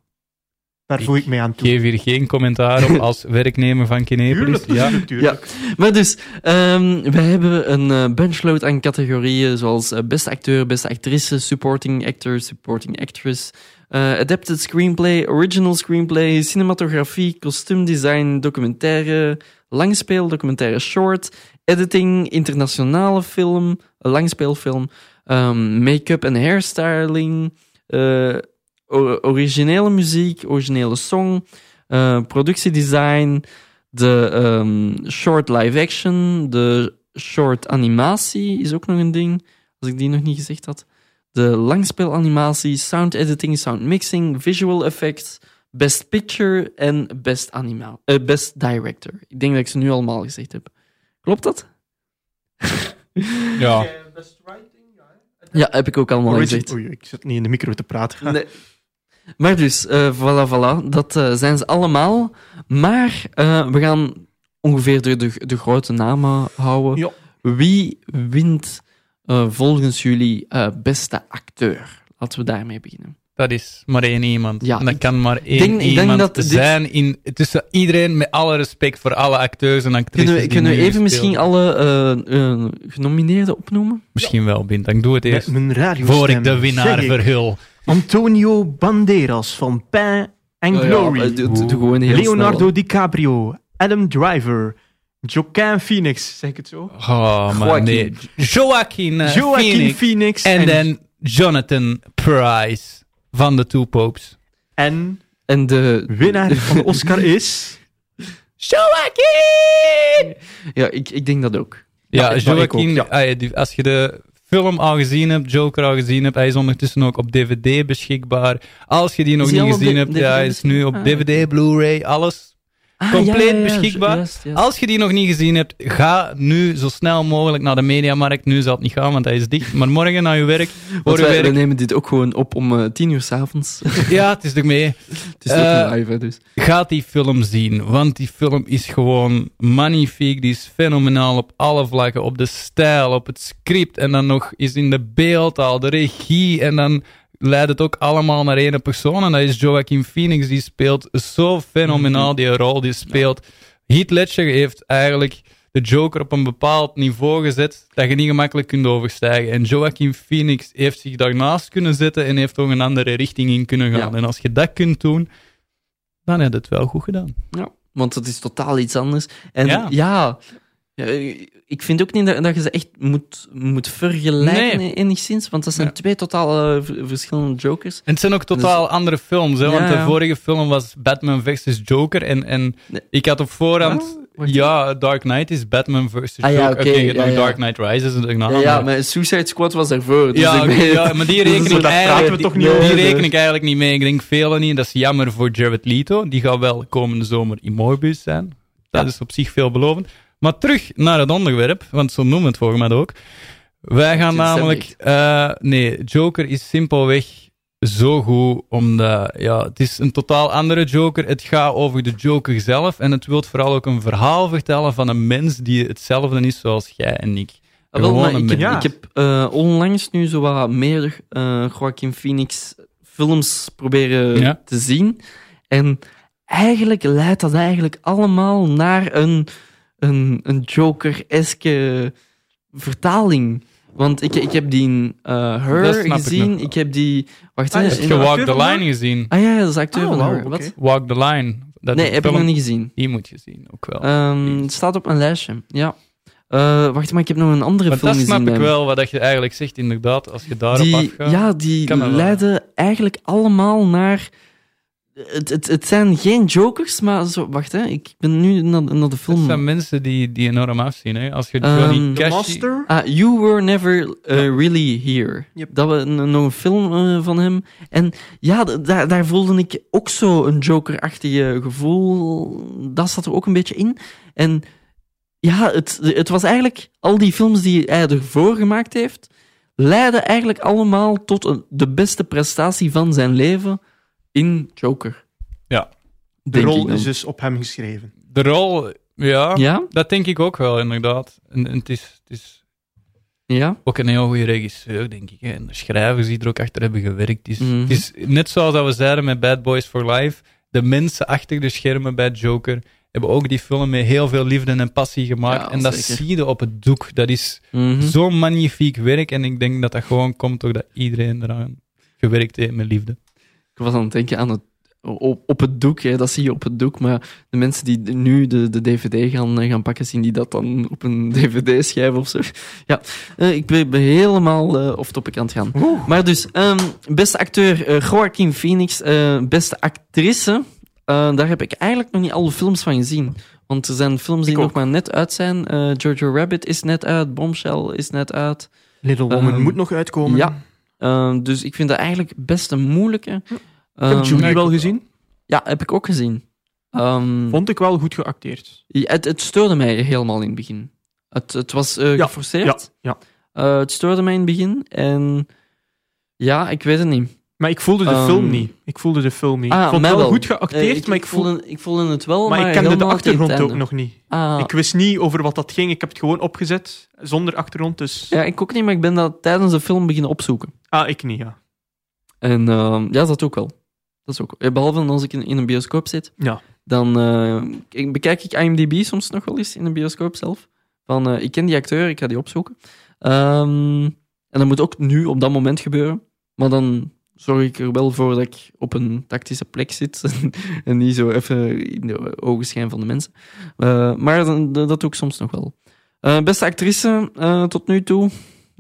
[SPEAKER 5] Daar voeg ik mij aan
[SPEAKER 6] Ik
[SPEAKER 5] toe.
[SPEAKER 6] geef hier geen commentaar op als [LAUGHS] werknemer van Kinepolis. Ja.
[SPEAKER 5] tuurlijk, tuurlijk.
[SPEAKER 4] Maar dus, ehm wij hebben een eh, benchload aan categorieën zoals eh, beste acteur, beste actrice, supporting actor, supporting actress, eh, adapted screenplay, original screenplay, cinematografie, kostuumdesign, documentaire, langspeel, documentaire short, editing, internationale film, langspeelfilm, ehm, make-up en hairstyling, o- originele muziek, originele song, eh, productiedesign, de ehm, short live action, de short animatie is ook nog een ding, als ik die nog niet gezegd had. De langspeelanimatie, sound editing, sound mixing, visual effects, best picture en best, anima eh, best director. Ik denk dat ik ze nu allemaal gezegd heb. Klopt dat? [LAUGHS]
[SPEAKER 6] Ja.
[SPEAKER 4] Ja, heb ik ook allemaal gezegd.
[SPEAKER 5] Oei, ik zit niet in de micro te praten.
[SPEAKER 4] Nee. Maar dus, eh voilà, voilà. Dat eh, zijn ze allemaal. Maar eh, we gaan ongeveer de, de, de grote namen houden.
[SPEAKER 5] Ja.
[SPEAKER 4] Wie wint volgens jullie beste acteur? Laten we daarmee beginnen.
[SPEAKER 6] Dat is maar één iemand.
[SPEAKER 4] Ja,
[SPEAKER 6] en dat
[SPEAKER 4] ik
[SPEAKER 6] kan maar één
[SPEAKER 4] denk- denk
[SPEAKER 6] iemand
[SPEAKER 4] dit-
[SPEAKER 6] zijn in, tussen iedereen, met alle respect voor alle acteurs en actrices.
[SPEAKER 4] Kunnen we,
[SPEAKER 6] die
[SPEAKER 4] kunnen we even misschien alle eh, eh, genomineerden opnoemen?
[SPEAKER 6] Misschien wel, Bint. Dan doe het
[SPEAKER 5] Met
[SPEAKER 6] eerst.
[SPEAKER 5] mijn radio
[SPEAKER 6] Voor ik de winnaar verhul.
[SPEAKER 5] Antonio Banderas van Pain and Glory.
[SPEAKER 4] Ja, doe- doe- doe gewoon heel
[SPEAKER 5] Leonardo
[SPEAKER 4] snel.
[SPEAKER 5] DiCaprio. Adam Driver. Joaquin Phoenix, zeg ik het zo?
[SPEAKER 6] Oh, nee. Joaquin, eh,
[SPEAKER 5] Joaquin
[SPEAKER 6] Phoenix.
[SPEAKER 5] Phoenix.
[SPEAKER 6] En dan Jonathan Price van de Two Popes.
[SPEAKER 5] en
[SPEAKER 4] En de...
[SPEAKER 5] winnaar [LAUGHS] van de Oscar is...
[SPEAKER 6] Joaquin!
[SPEAKER 4] Ja, ik, ik denk dat ook.
[SPEAKER 6] Ja, Joaquin,
[SPEAKER 5] ja.
[SPEAKER 6] ah, als je de film al gezien hebt, Joker al gezien hebt, hij is ondertussen ook op DVD beschikbaar. Als je die nog niet gezien hebt, ja, hij is nu op? DVD, Blu-ray, alles.
[SPEAKER 4] Ah,
[SPEAKER 6] Compleet
[SPEAKER 4] ja, ja, ja,
[SPEAKER 6] beschikbaar.
[SPEAKER 4] juist, juist.
[SPEAKER 6] Als je die nog niet gezien hebt, ga nu zo snel mogelijk naar de Mediamarkt. Nu zal het niet gaan, want hij is dicht. Maar morgen naar je werk. [LAUGHS] Voor
[SPEAKER 4] wij,
[SPEAKER 6] werk.
[SPEAKER 4] nemen dit ook gewoon op om eh, tien uur s'avonds. het [LAUGHS]
[SPEAKER 6] Ja, het is er mee.
[SPEAKER 4] is ook
[SPEAKER 6] Eh,
[SPEAKER 4] een live, hè, dus.
[SPEAKER 6] Gaat die film zien, want die film is gewoon magnifiek. Die is fenomenaal op alle vlakken. Op de stijl, op het script en dan nog is in de beeldtaal, de regie. En dan leidt het ook allemaal naar één persoon. En dat is Joaquin Phoenix. Die speelt zo fenomenaal die rol. Die speelt. Heath Ledger heeft eigenlijk de Joker op een bepaald niveau gezet dat je niet gemakkelijk kunt overstijgen. En Joaquin Phoenix heeft zich daarnaast kunnen zetten en heeft ook een andere richting in kunnen gaan.
[SPEAKER 4] Ja.
[SPEAKER 6] En als je dat kunt doen, dan heb je het wel goed gedaan.
[SPEAKER 4] Ja, want het is totaal iets anders. En
[SPEAKER 6] Ja.
[SPEAKER 4] ja, ja, ik vind ook niet dat, dat je ze echt moet, moet vergelijken
[SPEAKER 6] Nee.
[SPEAKER 4] enigszins, want dat zijn
[SPEAKER 6] Ja.
[SPEAKER 4] twee totaal eh, verschillende Jokers.
[SPEAKER 6] En het zijn ook totaal andere films, hè, want
[SPEAKER 4] Dus-
[SPEAKER 6] de vorige film was Batman vs. Joker. En, en
[SPEAKER 4] Nee.
[SPEAKER 6] ik had op voorhand.
[SPEAKER 4] Ah,
[SPEAKER 6] ja, Dark Knight is Batman vs.
[SPEAKER 4] Ah, ja,
[SPEAKER 6] Joker.
[SPEAKER 4] oké,
[SPEAKER 6] Oké,
[SPEAKER 4] ja,
[SPEAKER 6] nog
[SPEAKER 4] ja.
[SPEAKER 6] Dark Knight Rises daarna.
[SPEAKER 4] ja, ja,
[SPEAKER 6] maar-
[SPEAKER 4] Suicide Squad was daarvoor. Dus
[SPEAKER 6] ja,
[SPEAKER 4] ik
[SPEAKER 6] oké, ja, maar die [LAUGHS]
[SPEAKER 4] Dus
[SPEAKER 6] reken ik eigenlijk
[SPEAKER 5] we toch niet
[SPEAKER 6] die,
[SPEAKER 5] over.
[SPEAKER 6] die reken ik eigenlijk niet mee. Ik denk velen niet. Dat is jammer voor Jared Leto. Die gaat wel komende zomer in Morbius zijn. Dat is op zich veelbelovend. Maar terug naar het onderwerp, want zo noemen we het volgens mij ook. Wij gaan namelijk... eh, nee, Joker is simpelweg zo goed, omdat ja, het is een totaal andere Joker. Het gaat over de Joker zelf en het wil vooral ook een verhaal vertellen van een mens die hetzelfde is zoals jij en ik.
[SPEAKER 4] Ah, wel, maar ik, heb, ik heb eh, onlangs nu zo wat meer eh Joaquin Phoenix films proberen
[SPEAKER 6] Ja.
[SPEAKER 4] te zien. En eigenlijk leidt dat eigenlijk allemaal naar een, een, een Joker-eske vertaling. Want ik, ik heb die eh,
[SPEAKER 6] Dat
[SPEAKER 4] Her
[SPEAKER 6] ik
[SPEAKER 4] gezien. Ik, heb die... Wacht,
[SPEAKER 5] Ah, is
[SPEAKER 6] Heb je Walk the Line gezien?
[SPEAKER 4] Ah ja, dat is acteur
[SPEAKER 5] Oh,
[SPEAKER 4] van Her. Wat?
[SPEAKER 6] Walk the Line. Dat
[SPEAKER 4] Nee, heb ik nog niet gezien.
[SPEAKER 6] Die moet je zien, ook wel.
[SPEAKER 4] Ehm, het staat op een lijstje, ja. Eh, wacht, maar ik heb nog een andere
[SPEAKER 6] maar
[SPEAKER 4] film
[SPEAKER 6] dat
[SPEAKER 4] gezien.
[SPEAKER 6] snap ik wel, wat dat je eigenlijk zegt, inderdaad, als je daarop
[SPEAKER 4] die,
[SPEAKER 6] afgaat.
[SPEAKER 4] Ja, die
[SPEAKER 6] dat
[SPEAKER 4] leiden eigenlijk allemaal naar... Het, het, het zijn geen jokers, maar zo... Wacht, hè. Ik ben nu naar, naar de
[SPEAKER 6] Dat
[SPEAKER 4] film...
[SPEAKER 6] zijn mensen die, die enorm afzien. Hè. Als je
[SPEAKER 4] Ehm,
[SPEAKER 6] Johnny
[SPEAKER 4] The
[SPEAKER 6] Cash...
[SPEAKER 5] Master.
[SPEAKER 4] Ah, You Were Never uh, Really Here.
[SPEAKER 5] Yep.
[SPEAKER 4] Dat was nog een film eh, van hem. En ja, daar, daar voelde ik ook zo een Joker-achtige gevoel. Dat zat er ook een beetje in. En ja, het, het was eigenlijk... Al die films die hij ervoor gemaakt heeft, leiden eigenlijk allemaal tot een, de beste prestatie van zijn leven in Joker.
[SPEAKER 6] Ja.
[SPEAKER 5] De rol is dus op hem geschreven.
[SPEAKER 6] De rol, ja,
[SPEAKER 4] Ja?
[SPEAKER 6] dat denk ik ook wel, inderdaad. En, en het, is, het is
[SPEAKER 4] Ja?
[SPEAKER 6] ook een heel goede regisseur, denk ik. Hè. En de schrijvers die er ook achter hebben gewerkt. Het is,
[SPEAKER 4] Mhm.
[SPEAKER 6] het is net zoals dat we zeiden met Bad Boys for Life. De mensen achter de schermen bij Joker hebben ook die film met heel veel liefde en passie gemaakt.
[SPEAKER 4] Ja,
[SPEAKER 6] en dat
[SPEAKER 4] zeker.
[SPEAKER 6] zie je op het doek. Dat is
[SPEAKER 4] Mhm.
[SPEAKER 6] zo'n magnifiek werk. En ik denk dat dat gewoon komt doordat iedereen eraan gewerkt heeft met liefde.
[SPEAKER 4] Ik was aan het denken aan het op, op het doek, hè, dat zie je op het doek. Maar de mensen die nu de, de DVD gaan, eh, gaan pakken, zien die dat dan op een [LAUGHS] DVD-schijf of zo. Ja, eh, ik ben, ben helemaal eh off-topic aan het gaan. Maar dus, ehm, beste acteur eh Joaquin Phoenix, beste actrice, daar heb ik eigenlijk nog niet alle films van gezien. Want er zijn films die
[SPEAKER 5] Ik
[SPEAKER 4] nog
[SPEAKER 5] ook.
[SPEAKER 4] maar net uit zijn. Jojo Rabbit is net uit, Bombshell is net uit.
[SPEAKER 5] Little Woman
[SPEAKER 4] Ehm,
[SPEAKER 5] moet nog uitkomen.
[SPEAKER 4] ja. Eh, dus ik vind dat eigenlijk best een moeilijke.
[SPEAKER 5] Ik
[SPEAKER 4] Ehm,
[SPEAKER 5] heb Julie wel gezien.
[SPEAKER 4] Ja, heb ik ook gezien. Ehm,
[SPEAKER 5] Vond ik wel goed geacteerd.
[SPEAKER 4] ja, het, het stoorde mij helemaal in het begin. Het, het was eh,
[SPEAKER 5] Ja,
[SPEAKER 4] geforceerd.
[SPEAKER 5] ja,
[SPEAKER 4] Eh, het stoorde mij in het begin. En ja, ik weet het niet.
[SPEAKER 5] Maar ik voelde de
[SPEAKER 4] Ehm,
[SPEAKER 5] film niet. Ik voelde de film niet.
[SPEAKER 4] ah,
[SPEAKER 5] ik vond het wel
[SPEAKER 4] wel.
[SPEAKER 5] goed geacteerd,
[SPEAKER 4] Eh,
[SPEAKER 5] maar, ik voelde,
[SPEAKER 4] voelde, ik voelde het wel,
[SPEAKER 5] maar
[SPEAKER 4] maar,
[SPEAKER 5] ik kende de achtergrond ook
[SPEAKER 4] einde.
[SPEAKER 5] nog niet.
[SPEAKER 4] Ah,
[SPEAKER 5] Ik wist niet over wat dat ging. Ik heb het gewoon opgezet, zonder achtergrond. Dus...
[SPEAKER 4] ja, ik ook niet, maar ik ben dat tijdens de film beginnen opzoeken.
[SPEAKER 5] Ah, ik niet, ja.
[SPEAKER 4] En ehm, ja, dat ook wel. Dat is ook, eh, behalve als ik in, in een bioscoop zit,
[SPEAKER 5] Ja.
[SPEAKER 4] dan eh, bekijk ik IMDb soms nog wel eens in een bioscoop zelf. Van, eh, ik ken die acteur, ik ga die opzoeken. Ehm, en dat moet ook nu op dat moment gebeuren. Maar dan zorg ik er wel voor dat ik op een tactische plek zit [LAUGHS] en niet zo even in de ogenschijn van de mensen. Eh, maar dan- dat doe ik soms nog wel. Eh, beste actrice eh, tot nu toe,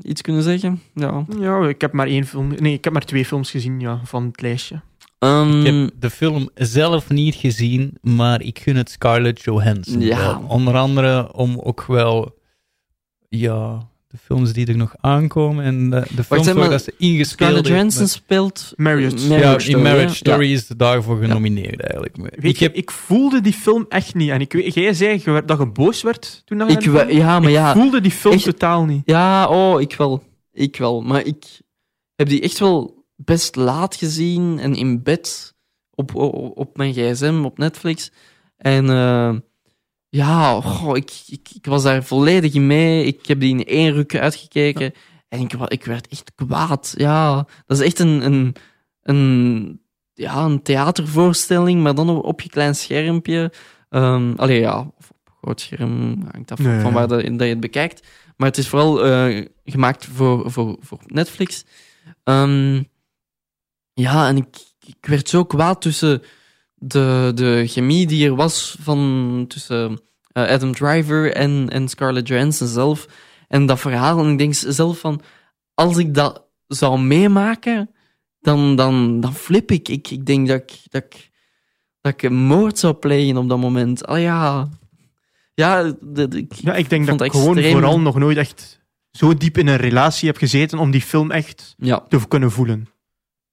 [SPEAKER 4] iets kunnen zeggen? Ja.
[SPEAKER 5] Ja, ik heb maar één film... Nee, ik heb maar twee films gezien ja, van het lijstje.
[SPEAKER 4] Ehm,
[SPEAKER 6] Ik heb de film zelf niet gezien, maar ik gun het Scarlett Johansson.
[SPEAKER 4] Ja.
[SPEAKER 6] wel. Onder andere om ook wel, ja, de films die er nog aankomen en de, de films waar dat ze ingespeeld
[SPEAKER 4] Scarlett Johansson
[SPEAKER 6] met-
[SPEAKER 4] speelt
[SPEAKER 5] Marriage.
[SPEAKER 6] Ja, in
[SPEAKER 4] Story,
[SPEAKER 6] Marriage? Story is daarvoor genomineerd eigenlijk.
[SPEAKER 5] Weet
[SPEAKER 6] ik
[SPEAKER 5] je,
[SPEAKER 6] heb
[SPEAKER 5] ik voelde die film echt niet. En ik weet, jij zei dat je boos werd toen dat
[SPEAKER 4] Ik, we- ja, maar ja.
[SPEAKER 5] Ik voelde die film
[SPEAKER 4] echt-
[SPEAKER 5] totaal niet.
[SPEAKER 4] Ja, oh, ik wel. Ik wel. Maar ik heb die echt wel best laat gezien en in bed op, op, op mijn gsm, op Netflix. En eh, ja, goh, ik, ik, ik was daar volledig in mee. Ik heb die in één ruk uitgekeken. En ik, ik werd echt kwaad. Ja, dat is echt een, een, een, ja, een theatervoorstelling, maar dan op, je klein schermpje. Ehm allee, ja, of op groot scherm, hangt af
[SPEAKER 5] Nee.
[SPEAKER 4] van waar dat, dat je het bekijkt. Maar het is vooral eh, gemaakt voor, voor, voor Netflix. Ehm, ja, en ik, ik werd zo kwaad tussen de, de chemie die er was van, tussen eh, Adam Driver en, en Scarlett Johansson zelf. En dat verhaal. En ik denk zelf van, als ik dat zou meemaken, dan, dan, dan flip ik. ik. Ik denk dat ik, dat ik, dat ik een moord zou plegen op dat moment. Oh ja. Ja, de, de- ik,
[SPEAKER 5] Ja, ik denk dat ik gewoon vooral nog nooit echt zo diep in een relatie heb gezeten om die film echt
[SPEAKER 4] Ja.
[SPEAKER 5] te kunnen voelen.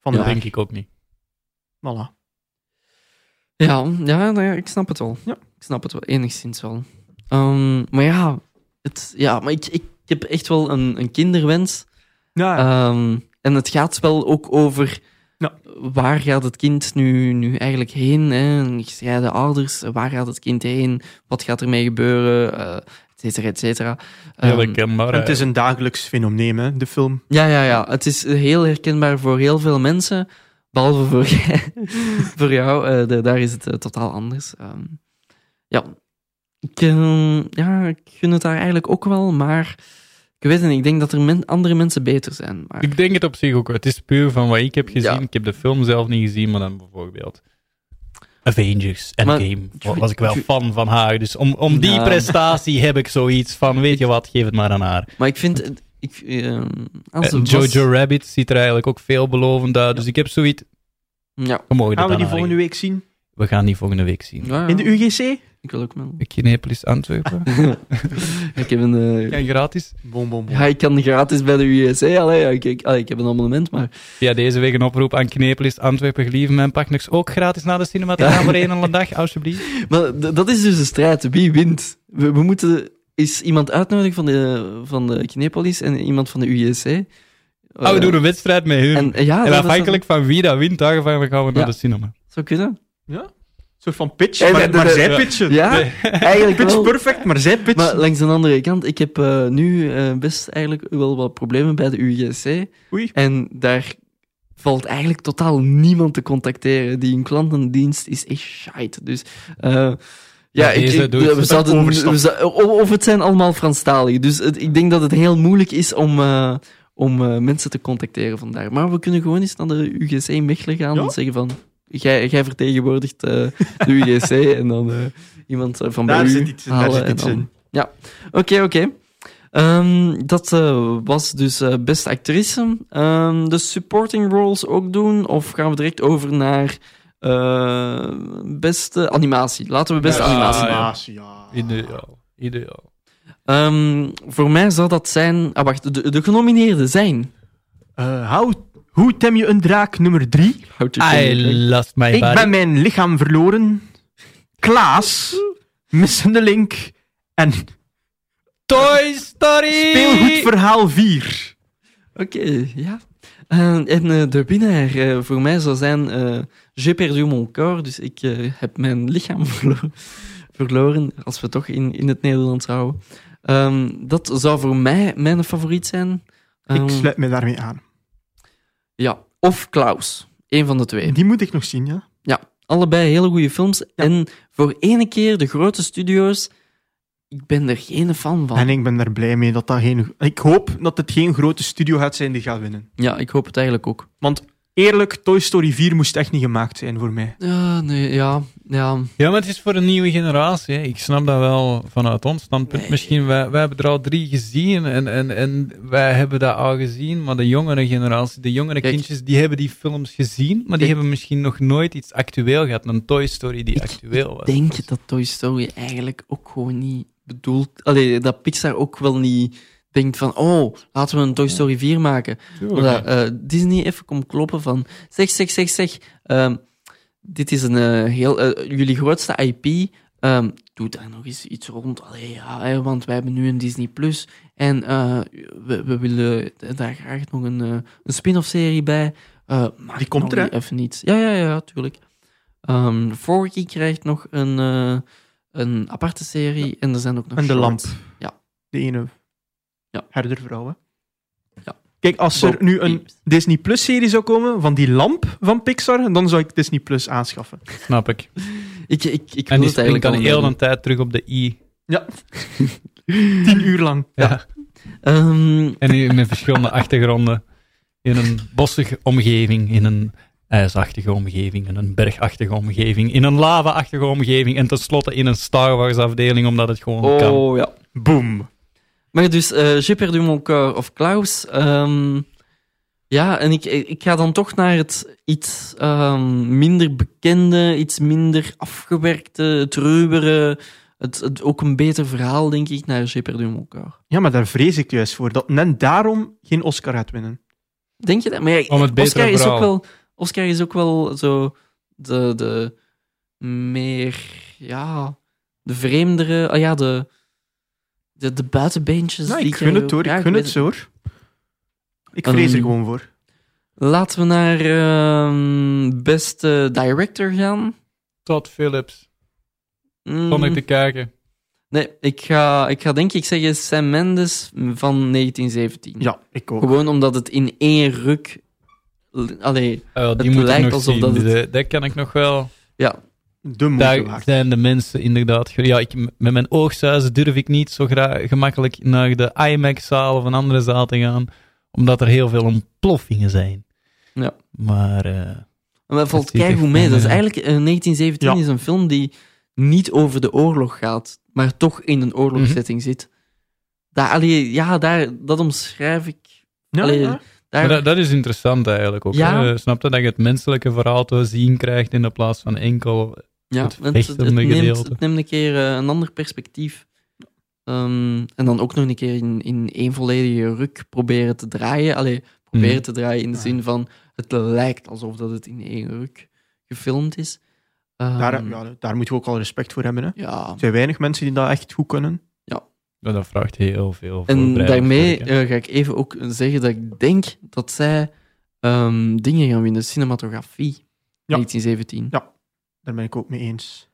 [SPEAKER 5] Van
[SPEAKER 6] dat denk ik ook niet.
[SPEAKER 5] Voilà.
[SPEAKER 4] Ja, ja, nou ja, ik snap het wel.
[SPEAKER 5] Ja.
[SPEAKER 4] Ik snap het wel, enigszins wel. Ehm, maar ja, het, ja maar ik, ik heb echt wel een, een kinderwens.
[SPEAKER 5] Ja,
[SPEAKER 4] Ehm, en het gaat wel ook over
[SPEAKER 5] Ja.
[SPEAKER 4] waar gaat het kind nu, nu eigenlijk heen? Hè? Gescheiden ouders, waar gaat het kind heen? Wat gaat ermee gebeuren? Eh et cetera, et cetera.
[SPEAKER 6] Heel
[SPEAKER 4] Ehm,
[SPEAKER 5] het is een dagelijks fenomeen, hè, de film.
[SPEAKER 4] ja, ja, ja. Het is heel herkenbaar voor heel veel mensen. Behalve voor, [LAUGHS] voor jou. eh, de- daar is het eh, totaal anders. Ehm, ja. Ik, eh, ja, ik gun het daar eigenlijk ook wel, maar ik weet het niet. Ik denk dat er men- andere mensen beter zijn. Maar,
[SPEAKER 6] Ik denk het op zich ook. wel. Het is puur van wat ik heb gezien.
[SPEAKER 4] Ja.
[SPEAKER 6] Ik heb de film zelf niet gezien, maar dan bijvoorbeeld Avengers
[SPEAKER 4] Maar-
[SPEAKER 6] Endgame. Wa- was ik wel fan van haar. Dus om, om die
[SPEAKER 4] Ja.
[SPEAKER 6] prestatie heb ik zoiets van, weet je wat, geef het maar aan haar.
[SPEAKER 4] maar ik vind... Ik, eh, het was-
[SPEAKER 6] Jojo Rabbit ziet er eigenlijk ook veelbelovend uit. Dus ik heb zoiets...
[SPEAKER 4] Ja.
[SPEAKER 6] We mogen
[SPEAKER 5] Gaan we die volgende week zien?
[SPEAKER 6] We gaan die volgende week zien.
[SPEAKER 4] Ja, ja.
[SPEAKER 5] In de UGC?
[SPEAKER 4] Ik wil ook wel.
[SPEAKER 6] Kinepolis Antwerpen. [LAUGHS]
[SPEAKER 4] ik heb een... eh,
[SPEAKER 6] Kan gratis.
[SPEAKER 5] Bom, bom, bom.
[SPEAKER 4] ja, ik kan gratis bij de USA. Allee, ja, ik, ik, allee, ik heb een abonnement, maar...
[SPEAKER 6] Via deze week een oproep aan Kinepolis Antwerpen. Gelieve mijn partners ook gratis naar de cinema te gaan voor één en een dag, alsjeblieft. [LAUGHS]
[SPEAKER 4] Maar dat is dus de strijd. Wie wint? We, we moeten eens iemand uitnodigen van de, van de Kinepolis en iemand van de UJC.
[SPEAKER 6] Oh, we doen een wedstrijd met hun.
[SPEAKER 4] En,
[SPEAKER 6] En,
[SPEAKER 4] ja, dat-
[SPEAKER 6] afhankelijk van wie dat wint, daarvan gaan we naar
[SPEAKER 4] Ja.
[SPEAKER 6] de cinema.
[SPEAKER 4] zou kunnen.
[SPEAKER 5] Ja? Een soort van pitch, maar,
[SPEAKER 4] de- de-
[SPEAKER 5] maar
[SPEAKER 4] de-
[SPEAKER 5] zij pitchen.
[SPEAKER 4] Ja, eigenlijk
[SPEAKER 5] Pitch
[SPEAKER 4] wel.
[SPEAKER 5] perfect, maar zij pitchen.
[SPEAKER 4] Maar langs de andere kant, ik heb eh, nu eh, best eigenlijk wel wat problemen bij de UJC.
[SPEAKER 5] Oei.
[SPEAKER 4] En daar valt eigenlijk totaal niemand te contacteren. Die een klantendienst is echt shite. Dus eh, ja,
[SPEAKER 6] Ja,
[SPEAKER 4] ik,
[SPEAKER 6] deze
[SPEAKER 4] ik-
[SPEAKER 6] doet
[SPEAKER 4] we zouden, [LAUGHS] we of het zijn allemaal Franstalig. Dus het- ik denk dat het heel moeilijk is om, eh, om eh, mensen te contacteren vandaar. Maar we kunnen gewoon eens naar de UGC Mechelen gaan
[SPEAKER 5] Ja?
[SPEAKER 4] en zeggen van... jij, jij vertegenwoordigt eh, de UGC [LAUGHS] en dan eh, iemand van bij
[SPEAKER 5] Daar
[SPEAKER 4] u
[SPEAKER 5] zit iets, daar
[SPEAKER 4] halen
[SPEAKER 5] zit iets in.
[SPEAKER 4] Ja, oké, oké. Ehm, dat eh, was dus eh, beste actrice. Ehm, de supporting roles ook doen? Of gaan we direct over naar eh, beste animatie? Laten we beste
[SPEAKER 6] Ja,
[SPEAKER 4] animatie.
[SPEAKER 6] ja.
[SPEAKER 5] Animatie, ja.
[SPEAKER 6] Ideaal. Ideaal.
[SPEAKER 4] Ehm, voor mij zou dat zijn... Ah, wacht. De, de genomineerden zijn...
[SPEAKER 5] Eh, how, hoe tem je een draak nummer drie?
[SPEAKER 4] How to
[SPEAKER 6] I lost my
[SPEAKER 5] Ik
[SPEAKER 6] body.
[SPEAKER 5] ben mijn lichaam verloren. Klaas. Missende link. En
[SPEAKER 6] Toy Story!
[SPEAKER 5] speelgoedverhaal 4.
[SPEAKER 4] Oké, ja. Eh, en de winnaar eh, voor mij zou zijn eh J'ai perdu mon corps, dus ik eh, heb mijn lichaam [LAUGHS] verlo- verloren, als we toch in, in het Nederlands houden. Ehm, dat zou voor mij mijn favoriet zijn.
[SPEAKER 5] Ik
[SPEAKER 4] Ehm,
[SPEAKER 5] sluit me daarmee aan.
[SPEAKER 4] ja, of Klaus. Een van de twee.
[SPEAKER 5] Die moet ik nog zien, ja.
[SPEAKER 4] Allebei hele goede films. En voor ene keer de grote studio's, ik ben er geen fan van.
[SPEAKER 5] En ik ben er blij mee dat dat geen... Ik hoop dat het geen grote studio gaat zijn die gaat winnen.
[SPEAKER 4] Ja, ik hoop het eigenlijk ook.
[SPEAKER 5] Want eerlijk, Toy Story 4 moest echt niet gemaakt zijn voor mij.
[SPEAKER 4] Ja, nee, ja, ja.
[SPEAKER 6] Ja, maar het is voor een nieuwe generatie. Hè. Ik snap dat wel vanuit ons standpunt.
[SPEAKER 4] Nee.
[SPEAKER 6] Misschien, wij, wij hebben er al drie gezien en, en, en wij hebben dat al gezien, maar de jongere generatie, de jongere
[SPEAKER 4] Kijk.
[SPEAKER 6] kindjes, die hebben die films gezien, maar die
[SPEAKER 4] Kijk.
[SPEAKER 6] hebben misschien nog nooit iets actueel gehad. Een Toy Story die
[SPEAKER 4] Ik
[SPEAKER 6] actueel was.
[SPEAKER 4] denk dat Toy Story eigenlijk ook gewoon niet bedoeld... Allee, dat Pixar ook wel niet denkt van oh, laten we een Toy Story 4 maken. Dat eh, Disney even komt kloppen van zeg, zeg, zeg, zeg, ehm, dit is een eh, heel... eh, jullie grootste IP, ehm, doe daar nog eens iets rond. Allee, ja, hè, want wij hebben nu een Disney+. Plus en we, we willen daar graag nog een, een spin-off serie bij. Maak
[SPEAKER 5] Die komt er, hè?
[SPEAKER 4] Even niet. Ja, ja, ja, tuurlijk. Ehm Forky krijgt nog een, een aparte serie en er zijn ook nog
[SPEAKER 5] En de lamp.
[SPEAKER 4] Ja.
[SPEAKER 5] De ene
[SPEAKER 4] Ja.
[SPEAKER 5] herdervrouw, hè.
[SPEAKER 4] Ja.
[SPEAKER 5] Kijk, als er nu een. Disney Plus-serie zou komen van die lamp van Pixar, dan zou ik Disney Plus aanschaffen.
[SPEAKER 6] Snap ik.
[SPEAKER 4] Ik, ik, ik
[SPEAKER 6] En die
[SPEAKER 4] het
[SPEAKER 6] springt
[SPEAKER 4] eigenlijk
[SPEAKER 6] dan
[SPEAKER 4] al
[SPEAKER 6] heel de tijd terug op de i.
[SPEAKER 5] Ja. [LAUGHS] Tien uur lang.
[SPEAKER 6] Ja.
[SPEAKER 4] Ehm,
[SPEAKER 6] En in met verschillende achtergronden. In een bossige omgeving, in een ijsachtige omgeving, in een bergachtige omgeving, in een lava-achtige omgeving en tenslotte in een Star Wars afdeling, omdat het gewoon kan.
[SPEAKER 4] oh ja.
[SPEAKER 5] Boom.
[SPEAKER 4] Maar dus, eh J'ai perdu mon corps of Klaus. ehm, ja, en ik, ik ga dan toch naar het iets ehm, minder bekende, iets minder afgewerkte, het ruwere, het, het, ook een beter verhaal, denk ik, naar J'ai perdu mon corps.
[SPEAKER 5] Ja, maar daar vrees ik juist voor. Dat net daarom geen Oscar gaat winnen.
[SPEAKER 4] Denk je dat? Maar ja,
[SPEAKER 6] Om het
[SPEAKER 4] Oscar, is ook wel, Oscar is ook wel zo de, de meer, ja, de vreemdere, ah ja, de, de, de buitenbeentjes.
[SPEAKER 5] Nou, ik gun het hoor. ik gun het zo hoor. Ik vrees er
[SPEAKER 4] Ehm,
[SPEAKER 5] gewoon voor.
[SPEAKER 4] Laten we naar ehm, beste director gaan.
[SPEAKER 6] Todd Phillips.
[SPEAKER 4] Mm,
[SPEAKER 6] Vond ik te kijken.
[SPEAKER 4] Nee, ik ga, ik ga denk ik zeggen Sam Mendes van 1917.
[SPEAKER 5] Ja, ik ook.
[SPEAKER 4] Gewoon omdat het in één ruk... Allee,
[SPEAKER 6] Uh, die
[SPEAKER 4] Het
[SPEAKER 6] moet ik
[SPEAKER 4] lijkt
[SPEAKER 6] nog
[SPEAKER 4] alsof
[SPEAKER 6] zien.
[SPEAKER 4] dat het-
[SPEAKER 6] De- dat kan ik nog wel.
[SPEAKER 4] ja.
[SPEAKER 5] De moeite
[SPEAKER 6] Daar
[SPEAKER 5] waard.
[SPEAKER 6] zijn de mensen inderdaad. Ja, ik, met mijn oogzuizen durf ik niet zo gra- gemakkelijk naar de IMAX-zaal of een andere zaal te gaan, omdat er heel veel ontploffingen zijn.
[SPEAKER 4] Ja.
[SPEAKER 6] Maar eh,
[SPEAKER 4] Maar dat valt
[SPEAKER 6] ziet
[SPEAKER 4] keigoed mee. Dat is
[SPEAKER 6] eh,
[SPEAKER 4] eigenlijk, eh, 1917
[SPEAKER 5] Ja.
[SPEAKER 4] is een film die niet over de oorlog gaat, maar toch in een oorlogssetting
[SPEAKER 6] Mhm.
[SPEAKER 4] zit. Daar, allee, ja, daar, dat omschrijf ik.
[SPEAKER 5] Ja,
[SPEAKER 4] Allee,
[SPEAKER 5] ja.
[SPEAKER 4] daar,
[SPEAKER 6] maar dat, dat is interessant eigenlijk ook.
[SPEAKER 4] Ja.
[SPEAKER 6] hè. Snap je dat je het menselijke verhaal te zien krijgt in de plaats van enkel.
[SPEAKER 4] Ja,
[SPEAKER 6] het
[SPEAKER 4] het, neemt,
[SPEAKER 6] gedeelte.
[SPEAKER 4] het neemt een keer eh, een ander perspectief. Ehm, en dan ook nog een keer in, in één volledige ruk proberen te draaien. Allee, proberen
[SPEAKER 6] Mhm.
[SPEAKER 4] te draaien in de zin van het lijkt alsof dat het in één ruk gefilmd is. Ehm,
[SPEAKER 5] Daar, ja, daar moeten we ook al respect voor hebben. Hè.
[SPEAKER 4] ja.
[SPEAKER 5] Er zijn weinig mensen die dat echt goed kunnen.
[SPEAKER 6] Ja, dat vraagt heel veel.
[SPEAKER 4] En daarmee eh, ga ik even ook zeggen dat ik denk dat zij ehm, dingen gaan winnen. Cinematografie. 1917.
[SPEAKER 5] Daar ben ik ook mee eens.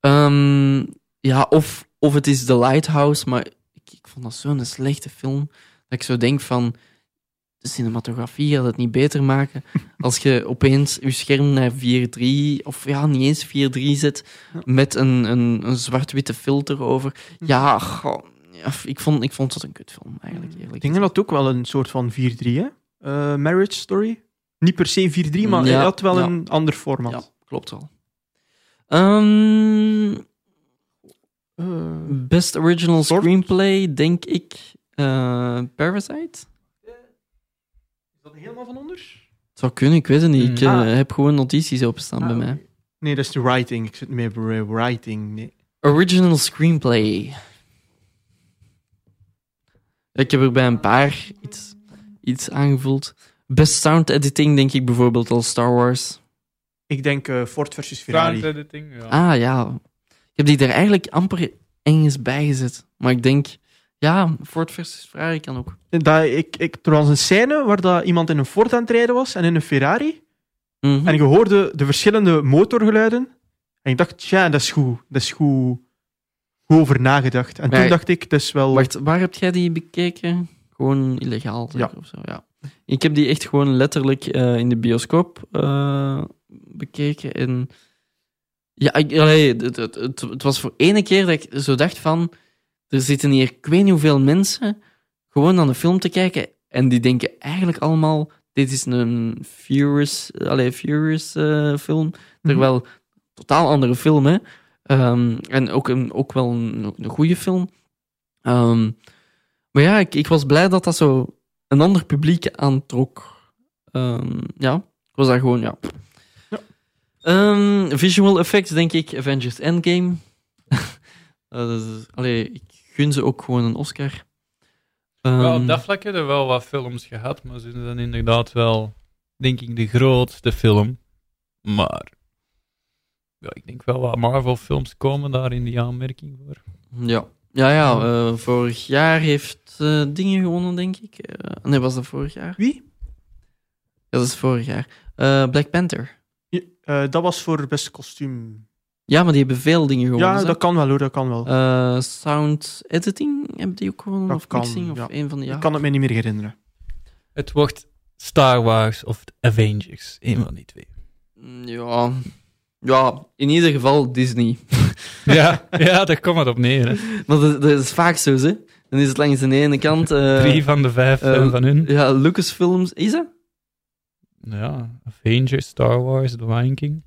[SPEAKER 4] Ehm, ja, of, of het is The Lighthouse, maar ik, ik vond dat zo'n slechte film. Dat ik zo denk van, de cinematografie gaat het niet beter maken [LAUGHS] als je opeens je scherm naar 4.3, of ja, niet eens 4.3 zet,
[SPEAKER 5] Ja.
[SPEAKER 4] met een, een, een zwart-witte filter over. Ja, goh, ja, ik, vond, ik vond het een kutfilm, eigenlijk, eerlijk
[SPEAKER 5] Ik denk dat ook wel een soort van 4-3, hè? Eh, marriage Story. Niet per se 4-3, maar
[SPEAKER 4] Ja,
[SPEAKER 5] had wel
[SPEAKER 4] ja.
[SPEAKER 5] een ander format.
[SPEAKER 4] Ja, klopt wel. Ehm,
[SPEAKER 5] Eh,
[SPEAKER 4] best original
[SPEAKER 5] Soort?
[SPEAKER 4] screenplay, denk ik. eh, Parasite?
[SPEAKER 5] is dat helemaal van onder?
[SPEAKER 4] Het zou kunnen, ik weet het niet. Ik
[SPEAKER 6] Hmm.
[SPEAKER 4] eh,
[SPEAKER 5] Ah.
[SPEAKER 4] heb gewoon notities openstaan bij
[SPEAKER 5] Ah,
[SPEAKER 4] mij.
[SPEAKER 5] oké. Nee, dat is de writing. Ik zit met writing. Nee.
[SPEAKER 4] Original screenplay. Ik heb er bij een paar iets, iets aangevuld. Best sound editing, denk ik bijvoorbeeld al Star Wars.
[SPEAKER 5] Ik denk eh, Ford versus Ferrari.
[SPEAKER 6] Sound editing, ja.
[SPEAKER 4] Ah ja, ik heb die er eigenlijk amper eens bij gezet. Maar ik denk, ja, Ford versus Ferrari kan ook.
[SPEAKER 5] Dat, ik, ik, er was een scène waar dat iemand in een Ford aan het rijden was en in een Ferrari.
[SPEAKER 4] Mhm.
[SPEAKER 5] En je hoorde de verschillende motorgeluiden. En ik dacht, tja, dat is goed. Dat is goed, goed over nagedacht. En
[SPEAKER 4] Maar-
[SPEAKER 5] toen dacht ik, dat is wel...
[SPEAKER 4] Wacht, waar heb jij die bekeken? Gewoon illegaal, zeker,
[SPEAKER 5] Ja.
[SPEAKER 4] of zo, ja. Ik heb die echt gewoon letterlijk eh, in de bioscoop eh, bekeken. En ja, ik, allee, het, het, het, het was voor ene keer dat ik zo dacht van... Er zitten hier ik weet niet hoeveel mensen gewoon naar de film te kijken. En die denken eigenlijk allemaal... Dit is een Furious, allee, Furious eh, film. Terwijl, totaal andere film, hè. Ehm, en ook, een, ook wel een, een goede film. Ehm, maar ja, ik, ik was blij dat dat zo een ander publiek aantrok. Ehm, ja, ik was daar gewoon, ja.
[SPEAKER 5] Ja.
[SPEAKER 4] Ehm, visual effects, denk ik, Avengers Endgame. [LAUGHS] Dat is- allee, ik gun ze ook gewoon een Oscar. Ehm,
[SPEAKER 6] Wel, op dat vlak hebben we wel wat films gehad, maar ze zijn inderdaad wel, denk ik, de grootste film. Maar ja, ik denk wel wat Marvel-films komen daar in die aanmerking voor.
[SPEAKER 4] Ja, ja, ja eh, vorig jaar heeft eh, dingen gewonnen, denk ik. Eh, nee, was dat vorig jaar?
[SPEAKER 5] Wie?
[SPEAKER 4] Ja, dat is vorig jaar. Eh, Black Panther.
[SPEAKER 5] Ja, eh, dat was voor beste kostuum.
[SPEAKER 4] Ja, maar die hebben veel dingen gewonnen.
[SPEAKER 5] Ja,
[SPEAKER 4] hè?
[SPEAKER 5] dat kan wel hoor, dat kan wel.
[SPEAKER 4] Eh, sound editing hebben die ook gewonnen?
[SPEAKER 5] Dat
[SPEAKER 4] of
[SPEAKER 5] kan,
[SPEAKER 4] mixing? Of
[SPEAKER 5] ja.
[SPEAKER 4] een van die. Ja.
[SPEAKER 5] Ik kan het me niet meer herinneren.
[SPEAKER 6] Het wordt Star Wars of The Avengers. Een van die twee.
[SPEAKER 4] Mm, ja. ja, in ieder geval Disney.
[SPEAKER 6] Ja, [LAUGHS] ja daar komt het op neer. Hè.
[SPEAKER 4] maar dat, dat is vaak zo, hè? Dan is het langs de ene kant. eh,
[SPEAKER 6] Drie van de vijf
[SPEAKER 4] eh,
[SPEAKER 6] zijn van hun.
[SPEAKER 4] Ja, Lucasfilms. Is dat?
[SPEAKER 6] Ja, Avengers, Star Wars, The Lion King.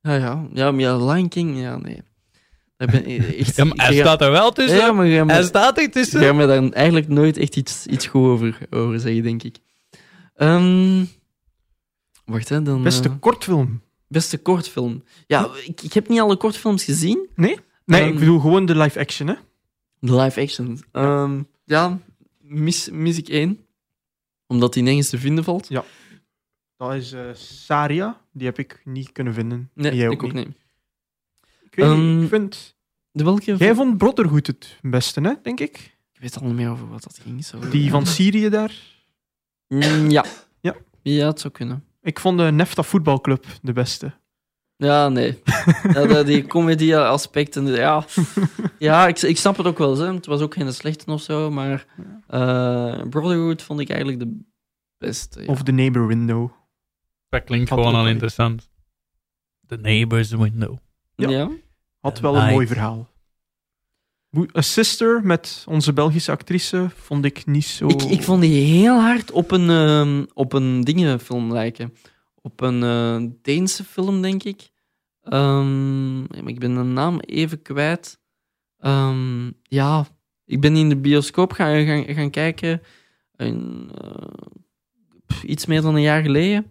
[SPEAKER 4] Ja, ja. Ja, maar ja, Lion King, ja, nee. Daar ben ik [LAUGHS] echt,
[SPEAKER 6] Ja, maar hij staat er wel tussen.
[SPEAKER 4] Ja, maar
[SPEAKER 6] hij staat er
[SPEAKER 4] ik
[SPEAKER 6] tussen.
[SPEAKER 4] ga me daar eigenlijk nooit echt iets, iets goed over, over zeggen, denk ik. Ehm, wacht, hè. Dan,
[SPEAKER 5] Beste
[SPEAKER 4] eh,
[SPEAKER 5] kortfilm.
[SPEAKER 4] Beste kortfilm. Ja, ik, ik heb niet alle kortfilms gezien.
[SPEAKER 5] Nee,
[SPEAKER 4] Ehm,
[SPEAKER 5] ik bedoel gewoon de live action, hè.
[SPEAKER 4] De live action. Ehm, ja, mis, mis ik één. Omdat die nergens te vinden valt.
[SPEAKER 5] Dat is eh, Saria. Die heb ik niet kunnen vinden.
[SPEAKER 4] Nee,
[SPEAKER 5] jij
[SPEAKER 4] ik ook niet.
[SPEAKER 5] Ik, weet niet,
[SPEAKER 4] Ehm,
[SPEAKER 5] ik vind...
[SPEAKER 4] De welke?
[SPEAKER 5] Jij vond Brotherhood het beste, hè, denk ik?
[SPEAKER 4] Ik weet al niet meer over wat dat ging. Zo.
[SPEAKER 5] Die van [LAUGHS] Syrië daar.
[SPEAKER 4] Mm, ja.
[SPEAKER 5] Ja.
[SPEAKER 4] Ja, het zou kunnen.
[SPEAKER 5] Ik vond de Nefta voetbalclub de beste.
[SPEAKER 4] Ja, nee. [LAUGHS] ja, die comedy-aspecten, ja. Ja, ik, ik snap het ook wel. Hè. Het was ook geen slechte of zo, maar eh, Brotherhood vond ik eigenlijk de beste. Ja.
[SPEAKER 5] Of The Neighbor Window.
[SPEAKER 6] Dat klinkt
[SPEAKER 5] Had
[SPEAKER 6] gewoon al interessant. The Neighbor's Window.
[SPEAKER 5] Ja.
[SPEAKER 4] ja.
[SPEAKER 5] Had wel een mooi verhaal. A Sister met onze Belgische actrice vond ik niet zo...
[SPEAKER 4] Ik, ik vond die heel hard op een, ehm, op een dingenfilm lijken. Op een eh, Deense film, denk ik. Ehm, ik ben de naam even kwijt. Ehm, ja, ik ben in de bioscoop gaan, gaan, gaan kijken. eh, iets meer dan een jaar geleden.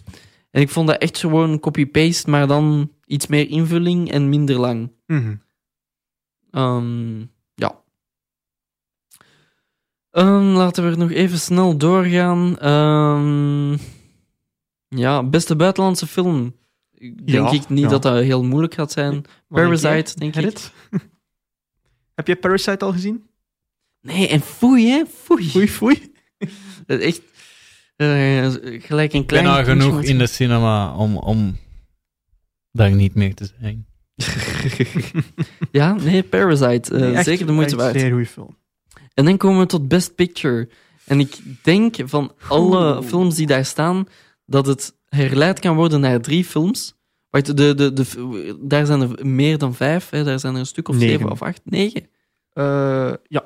[SPEAKER 4] En ik vond dat echt gewoon copy-paste, maar dan iets meer invulling en minder lang. Ja. Ehm, laten we er nog even snel doorgaan. Ehm, ja, beste buitenlandse film. Denk
[SPEAKER 5] Ja,
[SPEAKER 4] ik niet
[SPEAKER 5] ja.
[SPEAKER 4] dat dat heel moeilijk gaat zijn.
[SPEAKER 5] Denk
[SPEAKER 4] Parasite, denk ik. [LAUGHS]
[SPEAKER 5] Heb jij Parasite al gezien?
[SPEAKER 4] Nee, en foei, hè? Foei.
[SPEAKER 5] Foei, foei. [LAUGHS]
[SPEAKER 4] Echt eh, gelijk een
[SPEAKER 6] Ik ben
[SPEAKER 4] klein...
[SPEAKER 6] al
[SPEAKER 4] kindje
[SPEAKER 6] genoeg in de cinema om, om daar niet meer te zijn. [LAUGHS]
[SPEAKER 4] ja, nee, Parasite. eh,
[SPEAKER 5] Nee, echt-
[SPEAKER 4] zeker de moeite waard.
[SPEAKER 5] Een zeer goede film.
[SPEAKER 4] En dan komen we tot Best Picture. En ik denk van alle films die daar staan, dat het herleid kan worden naar drie films. Wacht, de, de, de, daar zijn er meer dan vijf. Hè. Daar zijn er een stuk of
[SPEAKER 5] Negen.
[SPEAKER 4] zeven of acht. Negen.
[SPEAKER 5] Eh, ja.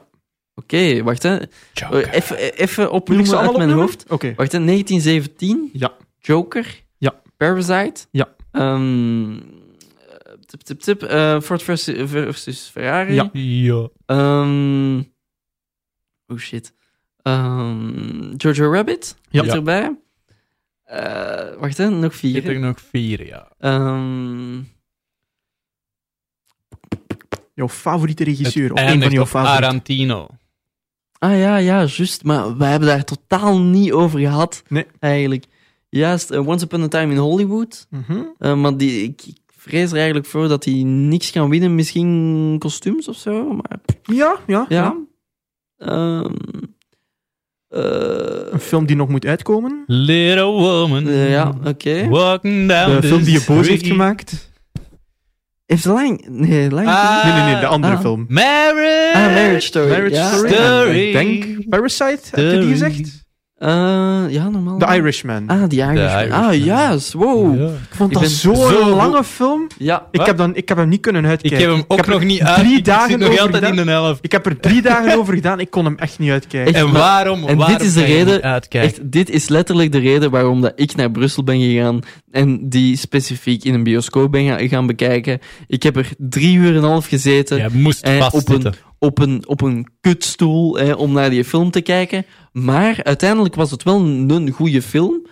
[SPEAKER 4] Oké, wacht. hè. Eh, Even, even
[SPEAKER 5] Moet ik
[SPEAKER 4] opnoemen uit mijn
[SPEAKER 5] opnoemen?
[SPEAKER 4] hoofd. Wacht, hè. 1917.
[SPEAKER 5] Ja.
[SPEAKER 4] Joker.
[SPEAKER 5] Ja.
[SPEAKER 4] Parasite.
[SPEAKER 5] Ja.
[SPEAKER 4] Ehm, tip, tip, tip. eh, Ford versus, versus Ferrari.
[SPEAKER 5] Ja.
[SPEAKER 6] Ja.
[SPEAKER 4] Ehm, oh shit. Ehm, Jojo Rabbit.
[SPEAKER 5] Ja.
[SPEAKER 4] Zit erbij. Eh, wacht, hè, nog
[SPEAKER 6] Ik
[SPEAKER 4] vier.
[SPEAKER 6] heb
[SPEAKER 4] hè.
[SPEAKER 6] er nog vier, ja.
[SPEAKER 4] Ehm,
[SPEAKER 5] Jouw favoriete regisseur, of een van jouw favorieten.
[SPEAKER 6] Arantino.
[SPEAKER 4] ah ja, ja, juist. Maar wij hebben daar totaal niet over gehad.
[SPEAKER 5] Nee.
[SPEAKER 4] Eigenlijk. Juist, eh, Once Upon a Time in Hollywood.
[SPEAKER 5] Mhm.
[SPEAKER 4] Eh, maar die, ik, ik vrees er eigenlijk voor dat hij niks kan winnen. Misschien kostuums of zo. Maar
[SPEAKER 5] Ja, ja,
[SPEAKER 4] ja. Eh,
[SPEAKER 5] Een film die nog moet uitkomen.
[SPEAKER 6] Little woman.
[SPEAKER 4] eh, ja, oké.
[SPEAKER 6] Walking down
[SPEAKER 5] De film die je boos heeft gemaakt.
[SPEAKER 4] Heeft lang... Nee, lang...
[SPEAKER 6] Ah,
[SPEAKER 5] Nee, nee, nee, de andere
[SPEAKER 4] ah.
[SPEAKER 5] film.
[SPEAKER 6] Marriage.
[SPEAKER 4] ah, Marriage Story.
[SPEAKER 5] Marriage
[SPEAKER 4] ja.
[SPEAKER 5] Story.
[SPEAKER 6] Story.
[SPEAKER 5] Ik denk Parasite, heb je die gezegd?
[SPEAKER 4] Eh, ja, normaal.
[SPEAKER 5] The Irishman.
[SPEAKER 4] Ah, The Irishman.
[SPEAKER 6] Irishman.
[SPEAKER 4] Ah, juist. Wow.
[SPEAKER 6] Ja.
[SPEAKER 5] ik vond
[SPEAKER 4] ik
[SPEAKER 5] dat zo'n
[SPEAKER 6] zo
[SPEAKER 5] lange
[SPEAKER 6] goed.
[SPEAKER 5] film.
[SPEAKER 4] Ja.
[SPEAKER 5] Ik
[SPEAKER 6] Wat?
[SPEAKER 5] heb, dan, ik heb hem niet kunnen
[SPEAKER 6] Ik
[SPEAKER 5] uitkijken.
[SPEAKER 6] heb hem ook nog niet uit.
[SPEAKER 5] Drie
[SPEAKER 6] Ik
[SPEAKER 5] dagen
[SPEAKER 6] zit nog
[SPEAKER 5] over
[SPEAKER 6] altijd
[SPEAKER 5] gedaan.
[SPEAKER 6] in de helft.
[SPEAKER 5] Ik heb er drie dagen [LAUGHS] over gedaan. Ik kon hem echt niet uitkijken.
[SPEAKER 4] Echt,
[SPEAKER 6] En waarom?
[SPEAKER 4] en
[SPEAKER 6] waarom
[SPEAKER 4] dit is de reden-? Echt, dit is letterlijk de reden waarom dat ik naar Brussel ben gegaan en die specifiek in een bioscoop ben ga- gaan bekijken. Ik heb er drie uur en een half gezeten
[SPEAKER 6] Jij moest
[SPEAKER 4] eh, op,
[SPEAKER 6] vastzitten.
[SPEAKER 4] een, op, een, op een kutstoel eh, om naar die film te kijken. Maar uiteindelijk was het wel een, goede film,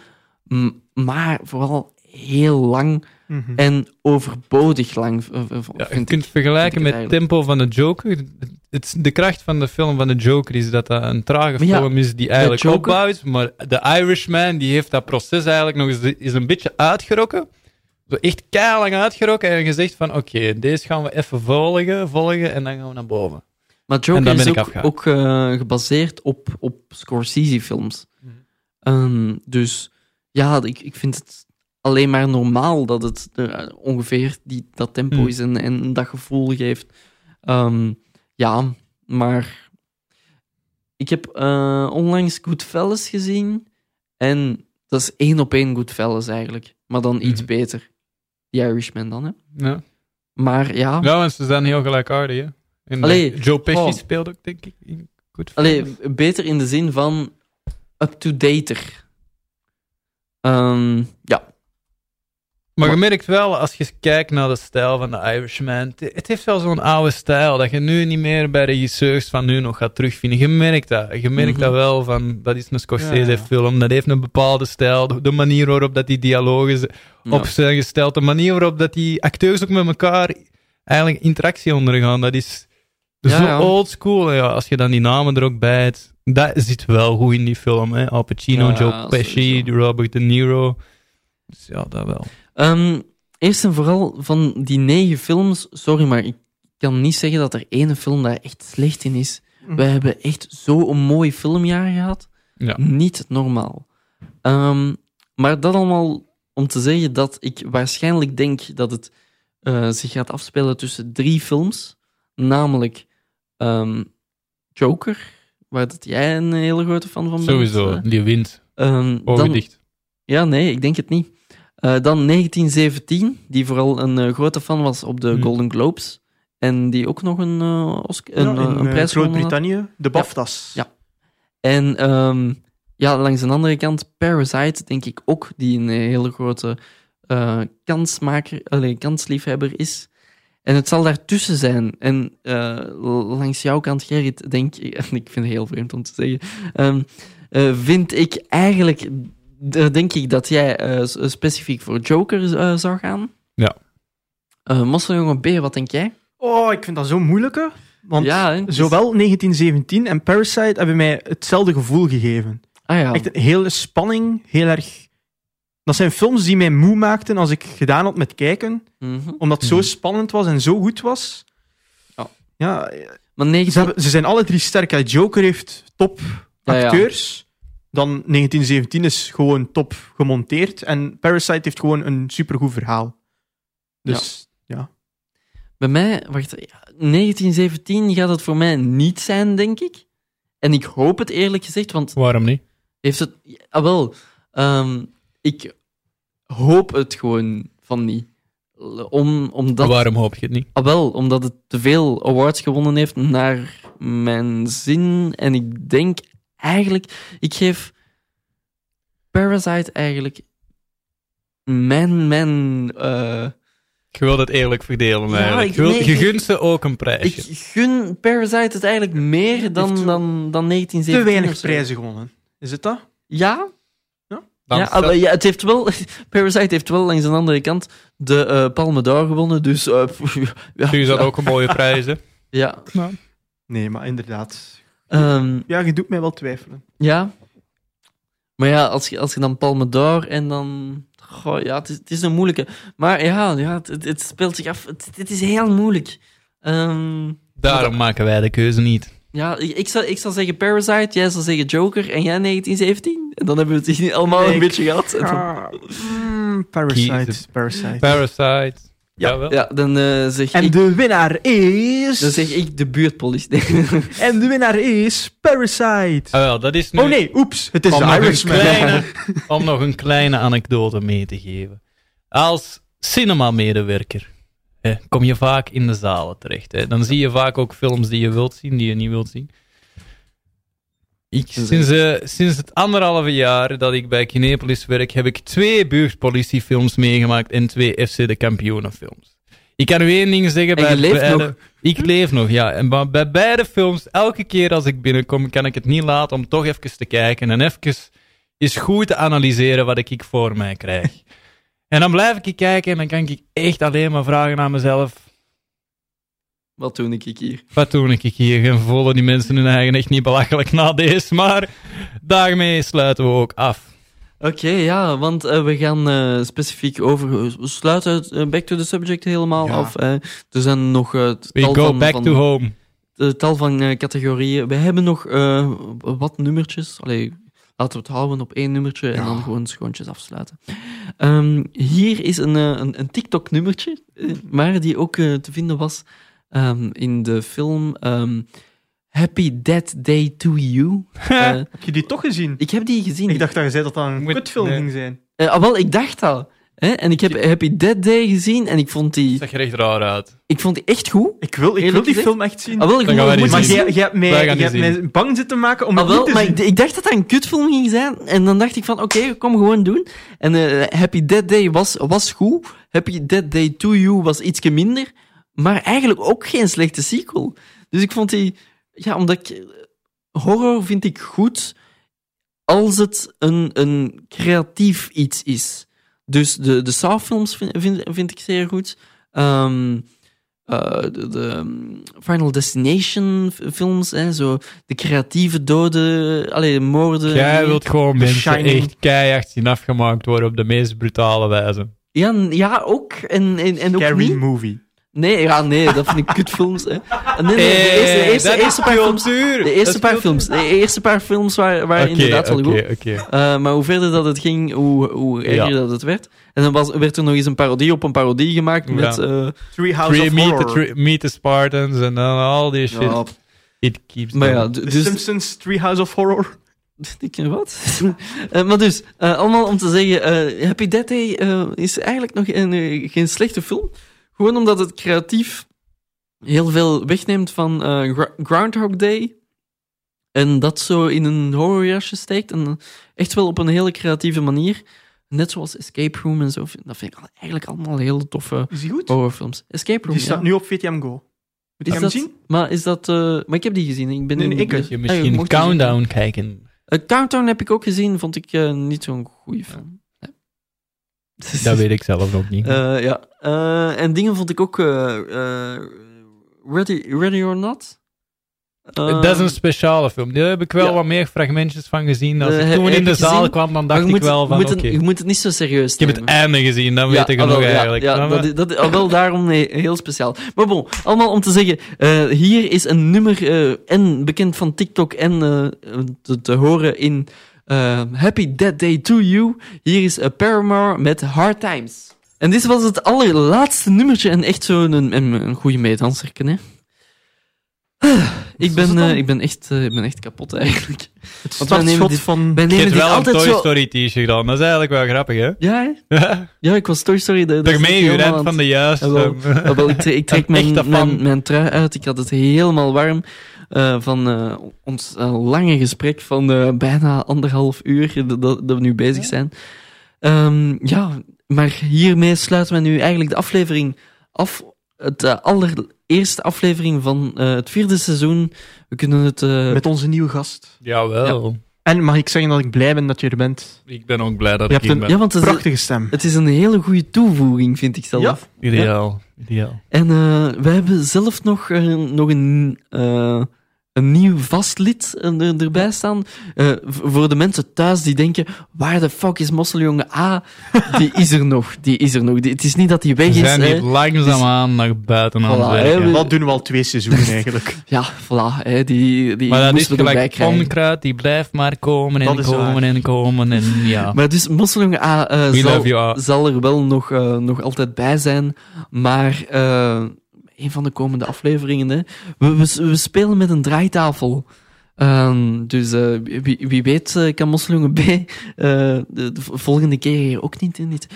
[SPEAKER 4] maar vooral heel lang
[SPEAKER 5] Mhm.
[SPEAKER 4] en overbodig lang.
[SPEAKER 6] Ja, je
[SPEAKER 4] vind
[SPEAKER 6] kunt
[SPEAKER 4] ik.
[SPEAKER 6] vergelijken met
[SPEAKER 4] ik
[SPEAKER 6] het tempo van de Joker. Het, de kracht van de film van de Joker is dat dat een trage
[SPEAKER 4] ja,
[SPEAKER 6] film is die eigenlijk
[SPEAKER 4] Joker-
[SPEAKER 6] opbouwt. Maar de Irishman die heeft dat proces eigenlijk nog eens is een beetje uitgerokken. Zo echt keilang uitgerokken en gezegd van oké, deze gaan we even volgen, volgen en dan gaan we naar boven.
[SPEAKER 4] Maar Joker is ook, eh, gebaseerd op, op Scorsese-films.
[SPEAKER 6] Mhm.
[SPEAKER 4] Ehm, dus ja, ik, ik vind het alleen maar normaal dat het er ongeveer die, dat tempo
[SPEAKER 6] Hmm.
[SPEAKER 4] is en, en dat gevoel geeft. Ehm, ja, maar ik heb eh, onlangs Goodfellas gezien en dat is één op één Goodfellas eigenlijk, maar dan iets
[SPEAKER 6] Mhm.
[SPEAKER 4] beter. The Irishman dan, hè.
[SPEAKER 6] Ja,
[SPEAKER 4] Maar ja,
[SPEAKER 6] ja want ze zijn heel gelijkaardig. Hè? En
[SPEAKER 4] Allee,
[SPEAKER 6] Joe Pesci
[SPEAKER 4] oh.
[SPEAKER 6] speelt ook, denk ik, in Goodfellas.
[SPEAKER 4] Allee, beter in de zin van up-to-dater. Ehm, ja.
[SPEAKER 6] Maar je merkt wel, als je kijkt naar de stijl van de Irishman, het- heeft wel zo'n oude stijl, dat je nu niet meer bij regisseurs van nu nog gaat terugvinden. Je merkt dat. Je merkt
[SPEAKER 4] Mhm.
[SPEAKER 6] dat wel, van, dat is een
[SPEAKER 5] Ja,
[SPEAKER 6] Scorsese-film, dat heeft een bepaalde stijl, de, manier waarop dat die dialogen
[SPEAKER 4] ja.
[SPEAKER 6] op zijn gesteld, de manier waarop dat die acteurs ook met elkaar eigenlijk interactie ondergaan, dat is
[SPEAKER 4] Ja, ja.
[SPEAKER 6] old school. Ja, als je dan die namen er ook bij hebt, dat zit wel goed in die film. Hè? Al Pacino,
[SPEAKER 4] Ja,
[SPEAKER 6] Joe Pesci,
[SPEAKER 4] sowieso.
[SPEAKER 6] Robert De Niro. Dus ja, dat wel.
[SPEAKER 4] Ehm, eerst en vooral van die negen films, sorry, maar ik kan niet zeggen dat er één film daar echt slecht in is.
[SPEAKER 5] Mhm.
[SPEAKER 4] We hebben echt zo'n mooi filmjaar gehad.
[SPEAKER 6] Ja.
[SPEAKER 4] Niet normaal. Ehm, maar dat allemaal om te zeggen dat ik waarschijnlijk denk dat het eh, zich gaat afspelen tussen drie films. Namelijk ehm, Joker, waar dat jij een hele grote fan van bent.
[SPEAKER 6] Sowieso,
[SPEAKER 4] eh.
[SPEAKER 6] die wint.
[SPEAKER 4] Ehm,
[SPEAKER 6] Ogen
[SPEAKER 4] dan,
[SPEAKER 6] dicht.
[SPEAKER 4] ja, nee, ik denk het niet. Eh, dan 1917, die vooral een eh, grote fan was op de
[SPEAKER 6] Hmm.
[SPEAKER 4] Golden Globes. En die ook nog een, eh, Oscar, een,
[SPEAKER 5] Ja, in
[SPEAKER 4] een prijs gewonnen had.
[SPEAKER 5] Groot-Brittannië, de BAFTA's.
[SPEAKER 4] Ja. En ehm, ja, langs de andere kant, Parasite, denk ik ook, die een hele grote eh, kansmaker, allee, kansliefhebber is. En het zal daartussen zijn. En eh, langs jouw kant, Gerrit, denk ik, en [LAUGHS] ik vind het heel vreemd om te zeggen, ehm, eh, vind ik eigenlijk, denk ik dat jij eh, specifiek voor Joker zou gaan.
[SPEAKER 6] Ja.
[SPEAKER 4] Eh Mosseljongen B, wat denk jij?
[SPEAKER 5] Oh, ik vind dat zo moeilijke. Want
[SPEAKER 4] ja, hè, dus-
[SPEAKER 5] zowel 1917 en Parasite hebben mij hetzelfde gevoel gegeven.
[SPEAKER 4] Ah ja.
[SPEAKER 5] Echt een hele spanning, heel erg... Dat zijn films die mij moe maakten als ik gedaan had met kijken,
[SPEAKER 4] Mhm.
[SPEAKER 5] omdat het zo
[SPEAKER 6] Mhm.
[SPEAKER 5] spannend was en zo goed was.
[SPEAKER 4] Ja.
[SPEAKER 5] Ja,
[SPEAKER 4] Maar
[SPEAKER 5] ze,
[SPEAKER 4] 19...
[SPEAKER 5] hebben- ze zijn alle drie sterk. Joker heeft top
[SPEAKER 4] Ja, ja.
[SPEAKER 5] acteurs. Dan 1917 is gewoon top gemonteerd. En Parasite heeft gewoon een supergoed verhaal. Dus ja.
[SPEAKER 4] Bij mij, wacht, ja, 1917 gaat het voor mij niet zijn, denk ik. En ik hoop het eerlijk gezegd, want
[SPEAKER 6] Waarom niet?
[SPEAKER 4] heeft het. Ah, wel, ehm, ik hoop het gewoon van niet. Om, omdat,
[SPEAKER 6] Waarom hoop je het niet?
[SPEAKER 4] ah, wel, omdat het te veel awards gewonnen heeft naar mijn zin. En ik denk eigenlijk, ik geef Parasite eigenlijk mijn, mijn, eh,
[SPEAKER 6] Je wilt het eerlijk verdelen
[SPEAKER 4] Ja,
[SPEAKER 6] eigenlijk.
[SPEAKER 4] ik-
[SPEAKER 6] Je, wilt-
[SPEAKER 4] nee,
[SPEAKER 6] je gunt ze ook een prijsje.
[SPEAKER 4] ik gun Parasite het eigenlijk meer dan, dan, dan 1917.
[SPEAKER 5] Te weinig prijzen gewonnen. Is het dat?
[SPEAKER 4] Ja, Ja, ja, het heeft wel, [LAUGHS] Parasite heeft wel langs de andere kant de eh Palme d'Or gewonnen, dus... eh, ja,
[SPEAKER 6] dat ook een mooie prijs, hè?
[SPEAKER 4] Ja.
[SPEAKER 5] Nee, maar inderdaad.
[SPEAKER 4] Ehm,
[SPEAKER 5] Ja, je doet mij wel twijfelen.
[SPEAKER 4] ja. Maar ja, als je, als je dan Palme d'Or en dan... Goh, ja, het is, het is een moeilijke. Maar ja, ja het, het- speelt zich af. Het, het is heel moeilijk. Ehm,
[SPEAKER 6] Daarom maken wij de keuze niet.
[SPEAKER 4] Ja, ik, ik, zou, ik zou zeggen Parasite, jij zou zeggen Joker en jij 1917. En dan hebben we het hier allemaal een beetje gehad. En dan-
[SPEAKER 5] Ah, mm, Parasite. Parasite.
[SPEAKER 6] Parasite. Jawel.
[SPEAKER 4] ja, dan eh, zeg
[SPEAKER 5] En
[SPEAKER 4] ik...
[SPEAKER 5] de winnaar is...
[SPEAKER 4] Dan zeg ik de buurtpolitie. [LAUGHS]
[SPEAKER 5] En de winnaar is Parasite.
[SPEAKER 6] Ah, wel, dat is nu
[SPEAKER 5] Oh nee, oeps. Het is
[SPEAKER 6] om,
[SPEAKER 5] de Irishman.
[SPEAKER 6] kleine, [LAUGHS] om nog een kleine anekdote mee te geven. Als cinema-medewerker hè, kom je vaak in de zalen terecht. Hè. Dan zie je vaak ook films die je wilt zien, die je niet wilt zien. Ik, sinds, eh, sinds het anderhalve jaar dat ik bij Kinepolis werk, heb ik twee buurtpolitiefilms meegemaakt en twee FC de Kampioenenfilms. Ik kan u één ding zeggen. Bij beide-
[SPEAKER 4] nog.
[SPEAKER 6] Ik leef nog, ja. En bij beide films, elke keer als ik binnenkom, kan ik het niet laten om toch even te kijken en even eens goed te analyseren wat ik voor mij krijg. En dan blijf ik kijken en dan kan ik echt alleen maar vragen aan mezelf.
[SPEAKER 4] Wat doe ik hier?
[SPEAKER 6] Wat doe ik hier? En voelen die mensen hun eigen echt niet belachelijk na deze, maar daarmee sluiten we ook af.
[SPEAKER 4] Oké, ja, want eh, we gaan eh, specifiek over... We sluiten eh, back to the subject helemaal
[SPEAKER 5] Ja.
[SPEAKER 4] af. er zijn nog
[SPEAKER 6] We
[SPEAKER 4] tal
[SPEAKER 6] go
[SPEAKER 4] van,
[SPEAKER 6] back
[SPEAKER 4] van,
[SPEAKER 6] to home.
[SPEAKER 4] tal van categorieën. We hebben nog wat nummertjes. Allee, laten we het houden op één nummertje en dan gewoon schoontjes afsluiten. Ehm, hier is een, eh, een, een TikTok-nummertje, eh, maar die ook eh, te vinden was ehm, in de film ehm, Happy Dead Day to You. [LAUGHS]
[SPEAKER 5] Heb je die toch gezien?
[SPEAKER 4] ik heb die gezien.
[SPEAKER 5] Ik dacht dat je zei dat dat een kutfilm
[SPEAKER 6] nee.
[SPEAKER 5] ging zijn.
[SPEAKER 4] Eh, ah, wel, ik dacht dat. Hè? En ik heb Happy Dead Day gezien en ik vond die,
[SPEAKER 6] zag er echt raar uit.
[SPEAKER 4] ik vond die echt goed.
[SPEAKER 5] Ik wil, ik wil die
[SPEAKER 4] gezegd?
[SPEAKER 5] film echt zien.
[SPEAKER 4] Ah, wel, ik
[SPEAKER 5] maar jij, jij hebt mij, jij hebt bang zitten maken om
[SPEAKER 4] Ah,
[SPEAKER 5] het
[SPEAKER 4] wel,
[SPEAKER 5] niet te
[SPEAKER 4] maar
[SPEAKER 5] zien.
[SPEAKER 4] ik, ik dacht dat dat een kutfilm ging zijn. En dan dacht ik van, oké, kom gewoon doen. En eh, Happy Dead Day was, was goed. Happy Dead Day to You was ietsje minder. Maar eigenlijk ook geen slechte sequel. Dus ik vond die... Ja, omdat ik... Horror vind ik goed als het een, een creatief iets is. Dus de, de Saw-films vind, vind, vind ik zeer goed. Ehm, eh, de, de um, Final Destination films, hè, zo de creatieve doden, allee, moorden.
[SPEAKER 6] Jij wilt gewoon mensen
[SPEAKER 5] Shining.
[SPEAKER 6] echt keihard zien afgemaakt worden op de meest brutale wijze.
[SPEAKER 4] Ja, ja, ook. En, en, en ook
[SPEAKER 5] Scary
[SPEAKER 4] niet.
[SPEAKER 5] movie.
[SPEAKER 4] Nee, ja, nee, dat vind ik [LAUGHS] kutfilms. Hè. Nee, nee, de
[SPEAKER 6] Hey,
[SPEAKER 4] eerste, de eerste, de paar films. De eerste paar films. De eerste paar films waren, waren inderdaad wel
[SPEAKER 6] oké,
[SPEAKER 4] goed.
[SPEAKER 6] oké.
[SPEAKER 4] Eh, maar hoe verder dat het ging, hoe, hoe erger
[SPEAKER 6] Ja.
[SPEAKER 4] dat het werd. En dan was, werd er nog eens een parodie op een parodie gemaakt
[SPEAKER 6] Ja.
[SPEAKER 4] met... eh,
[SPEAKER 5] Three House
[SPEAKER 6] Three,
[SPEAKER 5] of
[SPEAKER 6] meet, the,
[SPEAKER 5] Horror.
[SPEAKER 6] three- meet the Spartans en dan al die shit.
[SPEAKER 4] ja,
[SPEAKER 6] It keeps
[SPEAKER 4] maar ja,
[SPEAKER 5] The
[SPEAKER 4] dus...
[SPEAKER 5] Simpsons Three House of Horror. [LAUGHS]
[SPEAKER 4] Ik ken wat. [LAUGHS] Eh, maar dus, eh, allemaal om te zeggen, eh, Happy Death Day eh, is eigenlijk nog een, geen slechte film. Gewoon omdat het creatief heel veel wegneemt van eh, Groundhog Day. En dat zo in een horrorjasje steekt. En echt wel op een hele creatieve manier. Net zoals Escape Room en zo. Dat vind ik eigenlijk allemaal hele toffe
[SPEAKER 5] Is die goed?
[SPEAKER 4] horrorfilms. Escape Room,
[SPEAKER 5] Die staat
[SPEAKER 4] ja.
[SPEAKER 5] nu op VTM Go. Moet je hem
[SPEAKER 4] dat-
[SPEAKER 5] zien?
[SPEAKER 4] Maar is dat... eh, maar ik heb die gezien. Ik ben
[SPEAKER 5] Nee, ik-
[SPEAKER 6] je
[SPEAKER 4] Ah,
[SPEAKER 6] misschien. Countdown kijken.
[SPEAKER 4] Eh, Countdown heb ik ook gezien. Vond ik eh, niet zo'n goede film. [LAUGHS]
[SPEAKER 6] Dat weet ik zelf nog niet.
[SPEAKER 4] Eh, ja. Eh, en dingen vond ik ook... eh, Ready, Ready or Not?
[SPEAKER 6] Dat is een speciale film. Daar heb ik wel
[SPEAKER 4] ja.
[SPEAKER 6] wat meer fragmentjes van gezien. Als ik toen in de zaal
[SPEAKER 4] gezien?
[SPEAKER 6] kwam, dan dacht ik
[SPEAKER 4] moet,
[SPEAKER 6] wel van,
[SPEAKER 4] moet, het, je moet het niet zo serieus
[SPEAKER 6] Ik heb het
[SPEAKER 4] nemen.
[SPEAKER 6] einde gezien, dan
[SPEAKER 4] Ja,
[SPEAKER 6] weet ik het
[SPEAKER 4] ah,
[SPEAKER 6] nog
[SPEAKER 4] ja,
[SPEAKER 6] eigenlijk.
[SPEAKER 4] Ja, dat, is- dat, ah, wel daarom nee, heel speciaal. Maar bon, allemaal om te zeggen, hier is een nummer en bekend van TikTok en te, te horen in eh, Happy Dead Day to You. Hier is uh, Paramore met Hard Times. En dit was het allerlaatste nummertje en echt zo'n een, een, een goede meedanserken, hè. Ik ben, eh, ik, ben echt, eh, ik ben echt kapot eigenlijk.
[SPEAKER 5] Het
[SPEAKER 4] Want wij nemen
[SPEAKER 5] startschot
[SPEAKER 4] dit-
[SPEAKER 5] van...
[SPEAKER 4] Wij nemen
[SPEAKER 6] wel een
[SPEAKER 4] altijd
[SPEAKER 6] Toy
[SPEAKER 4] zo...
[SPEAKER 6] Story t-shirt dan. Dat is eigenlijk wel grappig, hè?
[SPEAKER 4] Ja, hè? [LAUGHS] ja, ik was Toy Story.
[SPEAKER 6] je
[SPEAKER 4] helemaal
[SPEAKER 6] rent van de juiste.
[SPEAKER 4] Ja, wel. Wel, ik trek, ik [LAUGHS] trek
[SPEAKER 6] Een
[SPEAKER 4] mijn, mijn, mijn trui uit. Ik had het helemaal warm eh, van eh, ons lange gesprek van eh, bijna anderhalf uur dat, dat we nu bezig zijn. Ehm, ja, maar hiermee sluiten we nu eigenlijk de aflevering af. Het eh, allereerste aflevering van eh, het vierde seizoen. We kunnen het... eh,
[SPEAKER 5] Met onze nieuwe gast.
[SPEAKER 6] Jawel.
[SPEAKER 5] En mag ik zeggen dat ik blij ben dat je er bent?
[SPEAKER 6] Ik ben ook blij dat
[SPEAKER 5] Je
[SPEAKER 6] ik hier
[SPEAKER 5] een-
[SPEAKER 6] ben.
[SPEAKER 4] ja, want het is,
[SPEAKER 5] Prachtige stem.
[SPEAKER 4] het is een hele goede toevoeging, vind ik zelf.
[SPEAKER 5] Ja.
[SPEAKER 6] Ideaal. Ideaal.
[SPEAKER 4] En eh we hebben zelf nog, nog een, eh, een nieuw vast lid er- erbij staan. Eh, voor de mensen thuis die denken, waar de fuck is Mosseljongen A? Die is er nog, die is er nog. Die- het is niet dat hij weg
[SPEAKER 6] We
[SPEAKER 4] is.
[SPEAKER 6] zijn
[SPEAKER 4] hè.
[SPEAKER 6] hier langzaamaan naar buiten aan
[SPEAKER 4] Voilà,
[SPEAKER 6] het
[SPEAKER 4] we-
[SPEAKER 5] Dat doen we al twee seizoenen [LAUGHS] eigenlijk.
[SPEAKER 4] Ja, voilà. Hè, die die
[SPEAKER 6] Maar dat is
[SPEAKER 4] we
[SPEAKER 6] gelijk onkruid, die blijft maar komen en komen
[SPEAKER 5] waar.
[SPEAKER 6] en komen en ja. [LAUGHS]
[SPEAKER 4] Maar dus Mosseljongen A eh,
[SPEAKER 6] We
[SPEAKER 4] zal, er wel nog, eh, nog altijd bij zijn. Maar eh, een van de komende afleveringen, hè, we, we, spelen met een draaitafel. Ehm, dus eh, wie, wie weet eh, kan Mosseljongen B eh, de, de volgende keer hier ook niet in. Niet.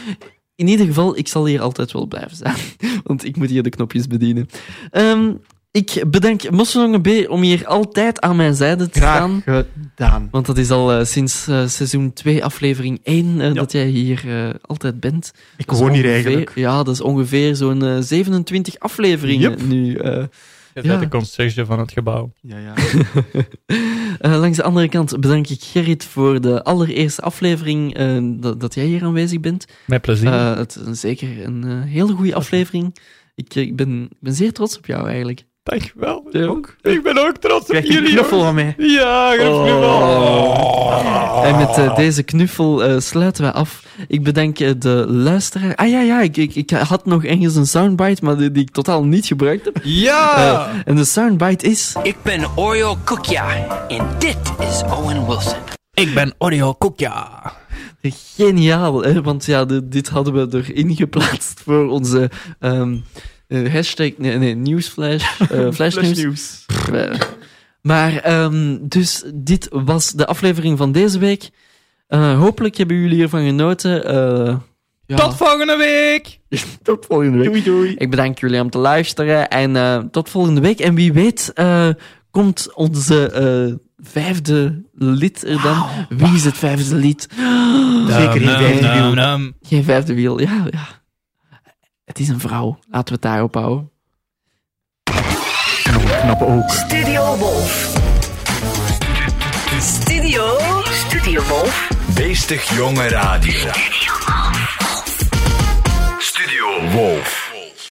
[SPEAKER 4] In ieder geval, ik zal hier altijd wel blijven staan. [LAUGHS] Want ik moet hier de knopjes bedienen. Ehm, ik bedank Mosseljongen B om hier altijd aan mijn zijde te staan.
[SPEAKER 5] Graag gedaan.
[SPEAKER 4] Want dat is al eh, sinds eh, seizoen 2, aflevering 1, eh, dat jij hier altijd bent.
[SPEAKER 5] Ik
[SPEAKER 4] is
[SPEAKER 5] woon hier eigenlijk.
[SPEAKER 4] Ja, dat is ongeveer zo'n eh, 27 afleveringen
[SPEAKER 5] Yep.
[SPEAKER 4] nu. eh. Ja.
[SPEAKER 6] bent de conciërge van het gebouw.
[SPEAKER 5] Ja, ja. [LAUGHS]
[SPEAKER 4] Langs de andere kant bedank ik Gerrit voor de allereerste aflevering eh, dat, dat jij hier aanwezig bent.
[SPEAKER 6] Met plezier.
[SPEAKER 4] Eh, het is zeker een hele goede aflevering. Ik, ik ben, ik ben zeer trots op jou eigenlijk.
[SPEAKER 6] Dankjewel.
[SPEAKER 4] Ja.
[SPEAKER 6] Ook. Ik ben ook trots op
[SPEAKER 5] Krijg
[SPEAKER 6] jullie.
[SPEAKER 5] knuffel van mij?
[SPEAKER 6] Ja, een knuffel.
[SPEAKER 4] En met eh, deze knuffel eh, sluiten we af. Ik bedank eh, de luisteraar. Ah ja, ja, ik, ik, ik had nog ergens een soundbite, maar die, die ik totaal niet gebruikt heb.
[SPEAKER 6] Ja!
[SPEAKER 4] En de soundbite is...
[SPEAKER 8] Ik ben Oreo Koekja en dit is Owen Wilson.
[SPEAKER 6] Ik ben Oreo Koekja.
[SPEAKER 4] Geniaal, hè? want ja, de- dit hadden we erin geplaatst voor onze ehm, eh, hashtag, nee, nee, nieuwsflash, [LAUGHS] eh flashnieuws.
[SPEAKER 5] nieuws.
[SPEAKER 4] Maar, ehm, dus dit was de aflevering van deze week. Eh, hopelijk hebben jullie ervan genoten. Ja,
[SPEAKER 6] Tot volgende week! [LAUGHS]
[SPEAKER 4] tot volgende week.
[SPEAKER 5] Doei, doei.
[SPEAKER 4] Ik bedank jullie om te luisteren en tot volgende week. En wie weet komt onze vijfde lid er dan. Wie is het vijfde lid? [GASPS]
[SPEAKER 5] Zeker.
[SPEAKER 4] Geen vijfde wiel, ja, ja. Het is een vrouw. Laten we het daarop houden.
[SPEAKER 5] Knappe ook.
[SPEAKER 1] Studio Wolf. Studio, Studio Wolf.
[SPEAKER 3] Beestig jonge radio. Studio Wolf.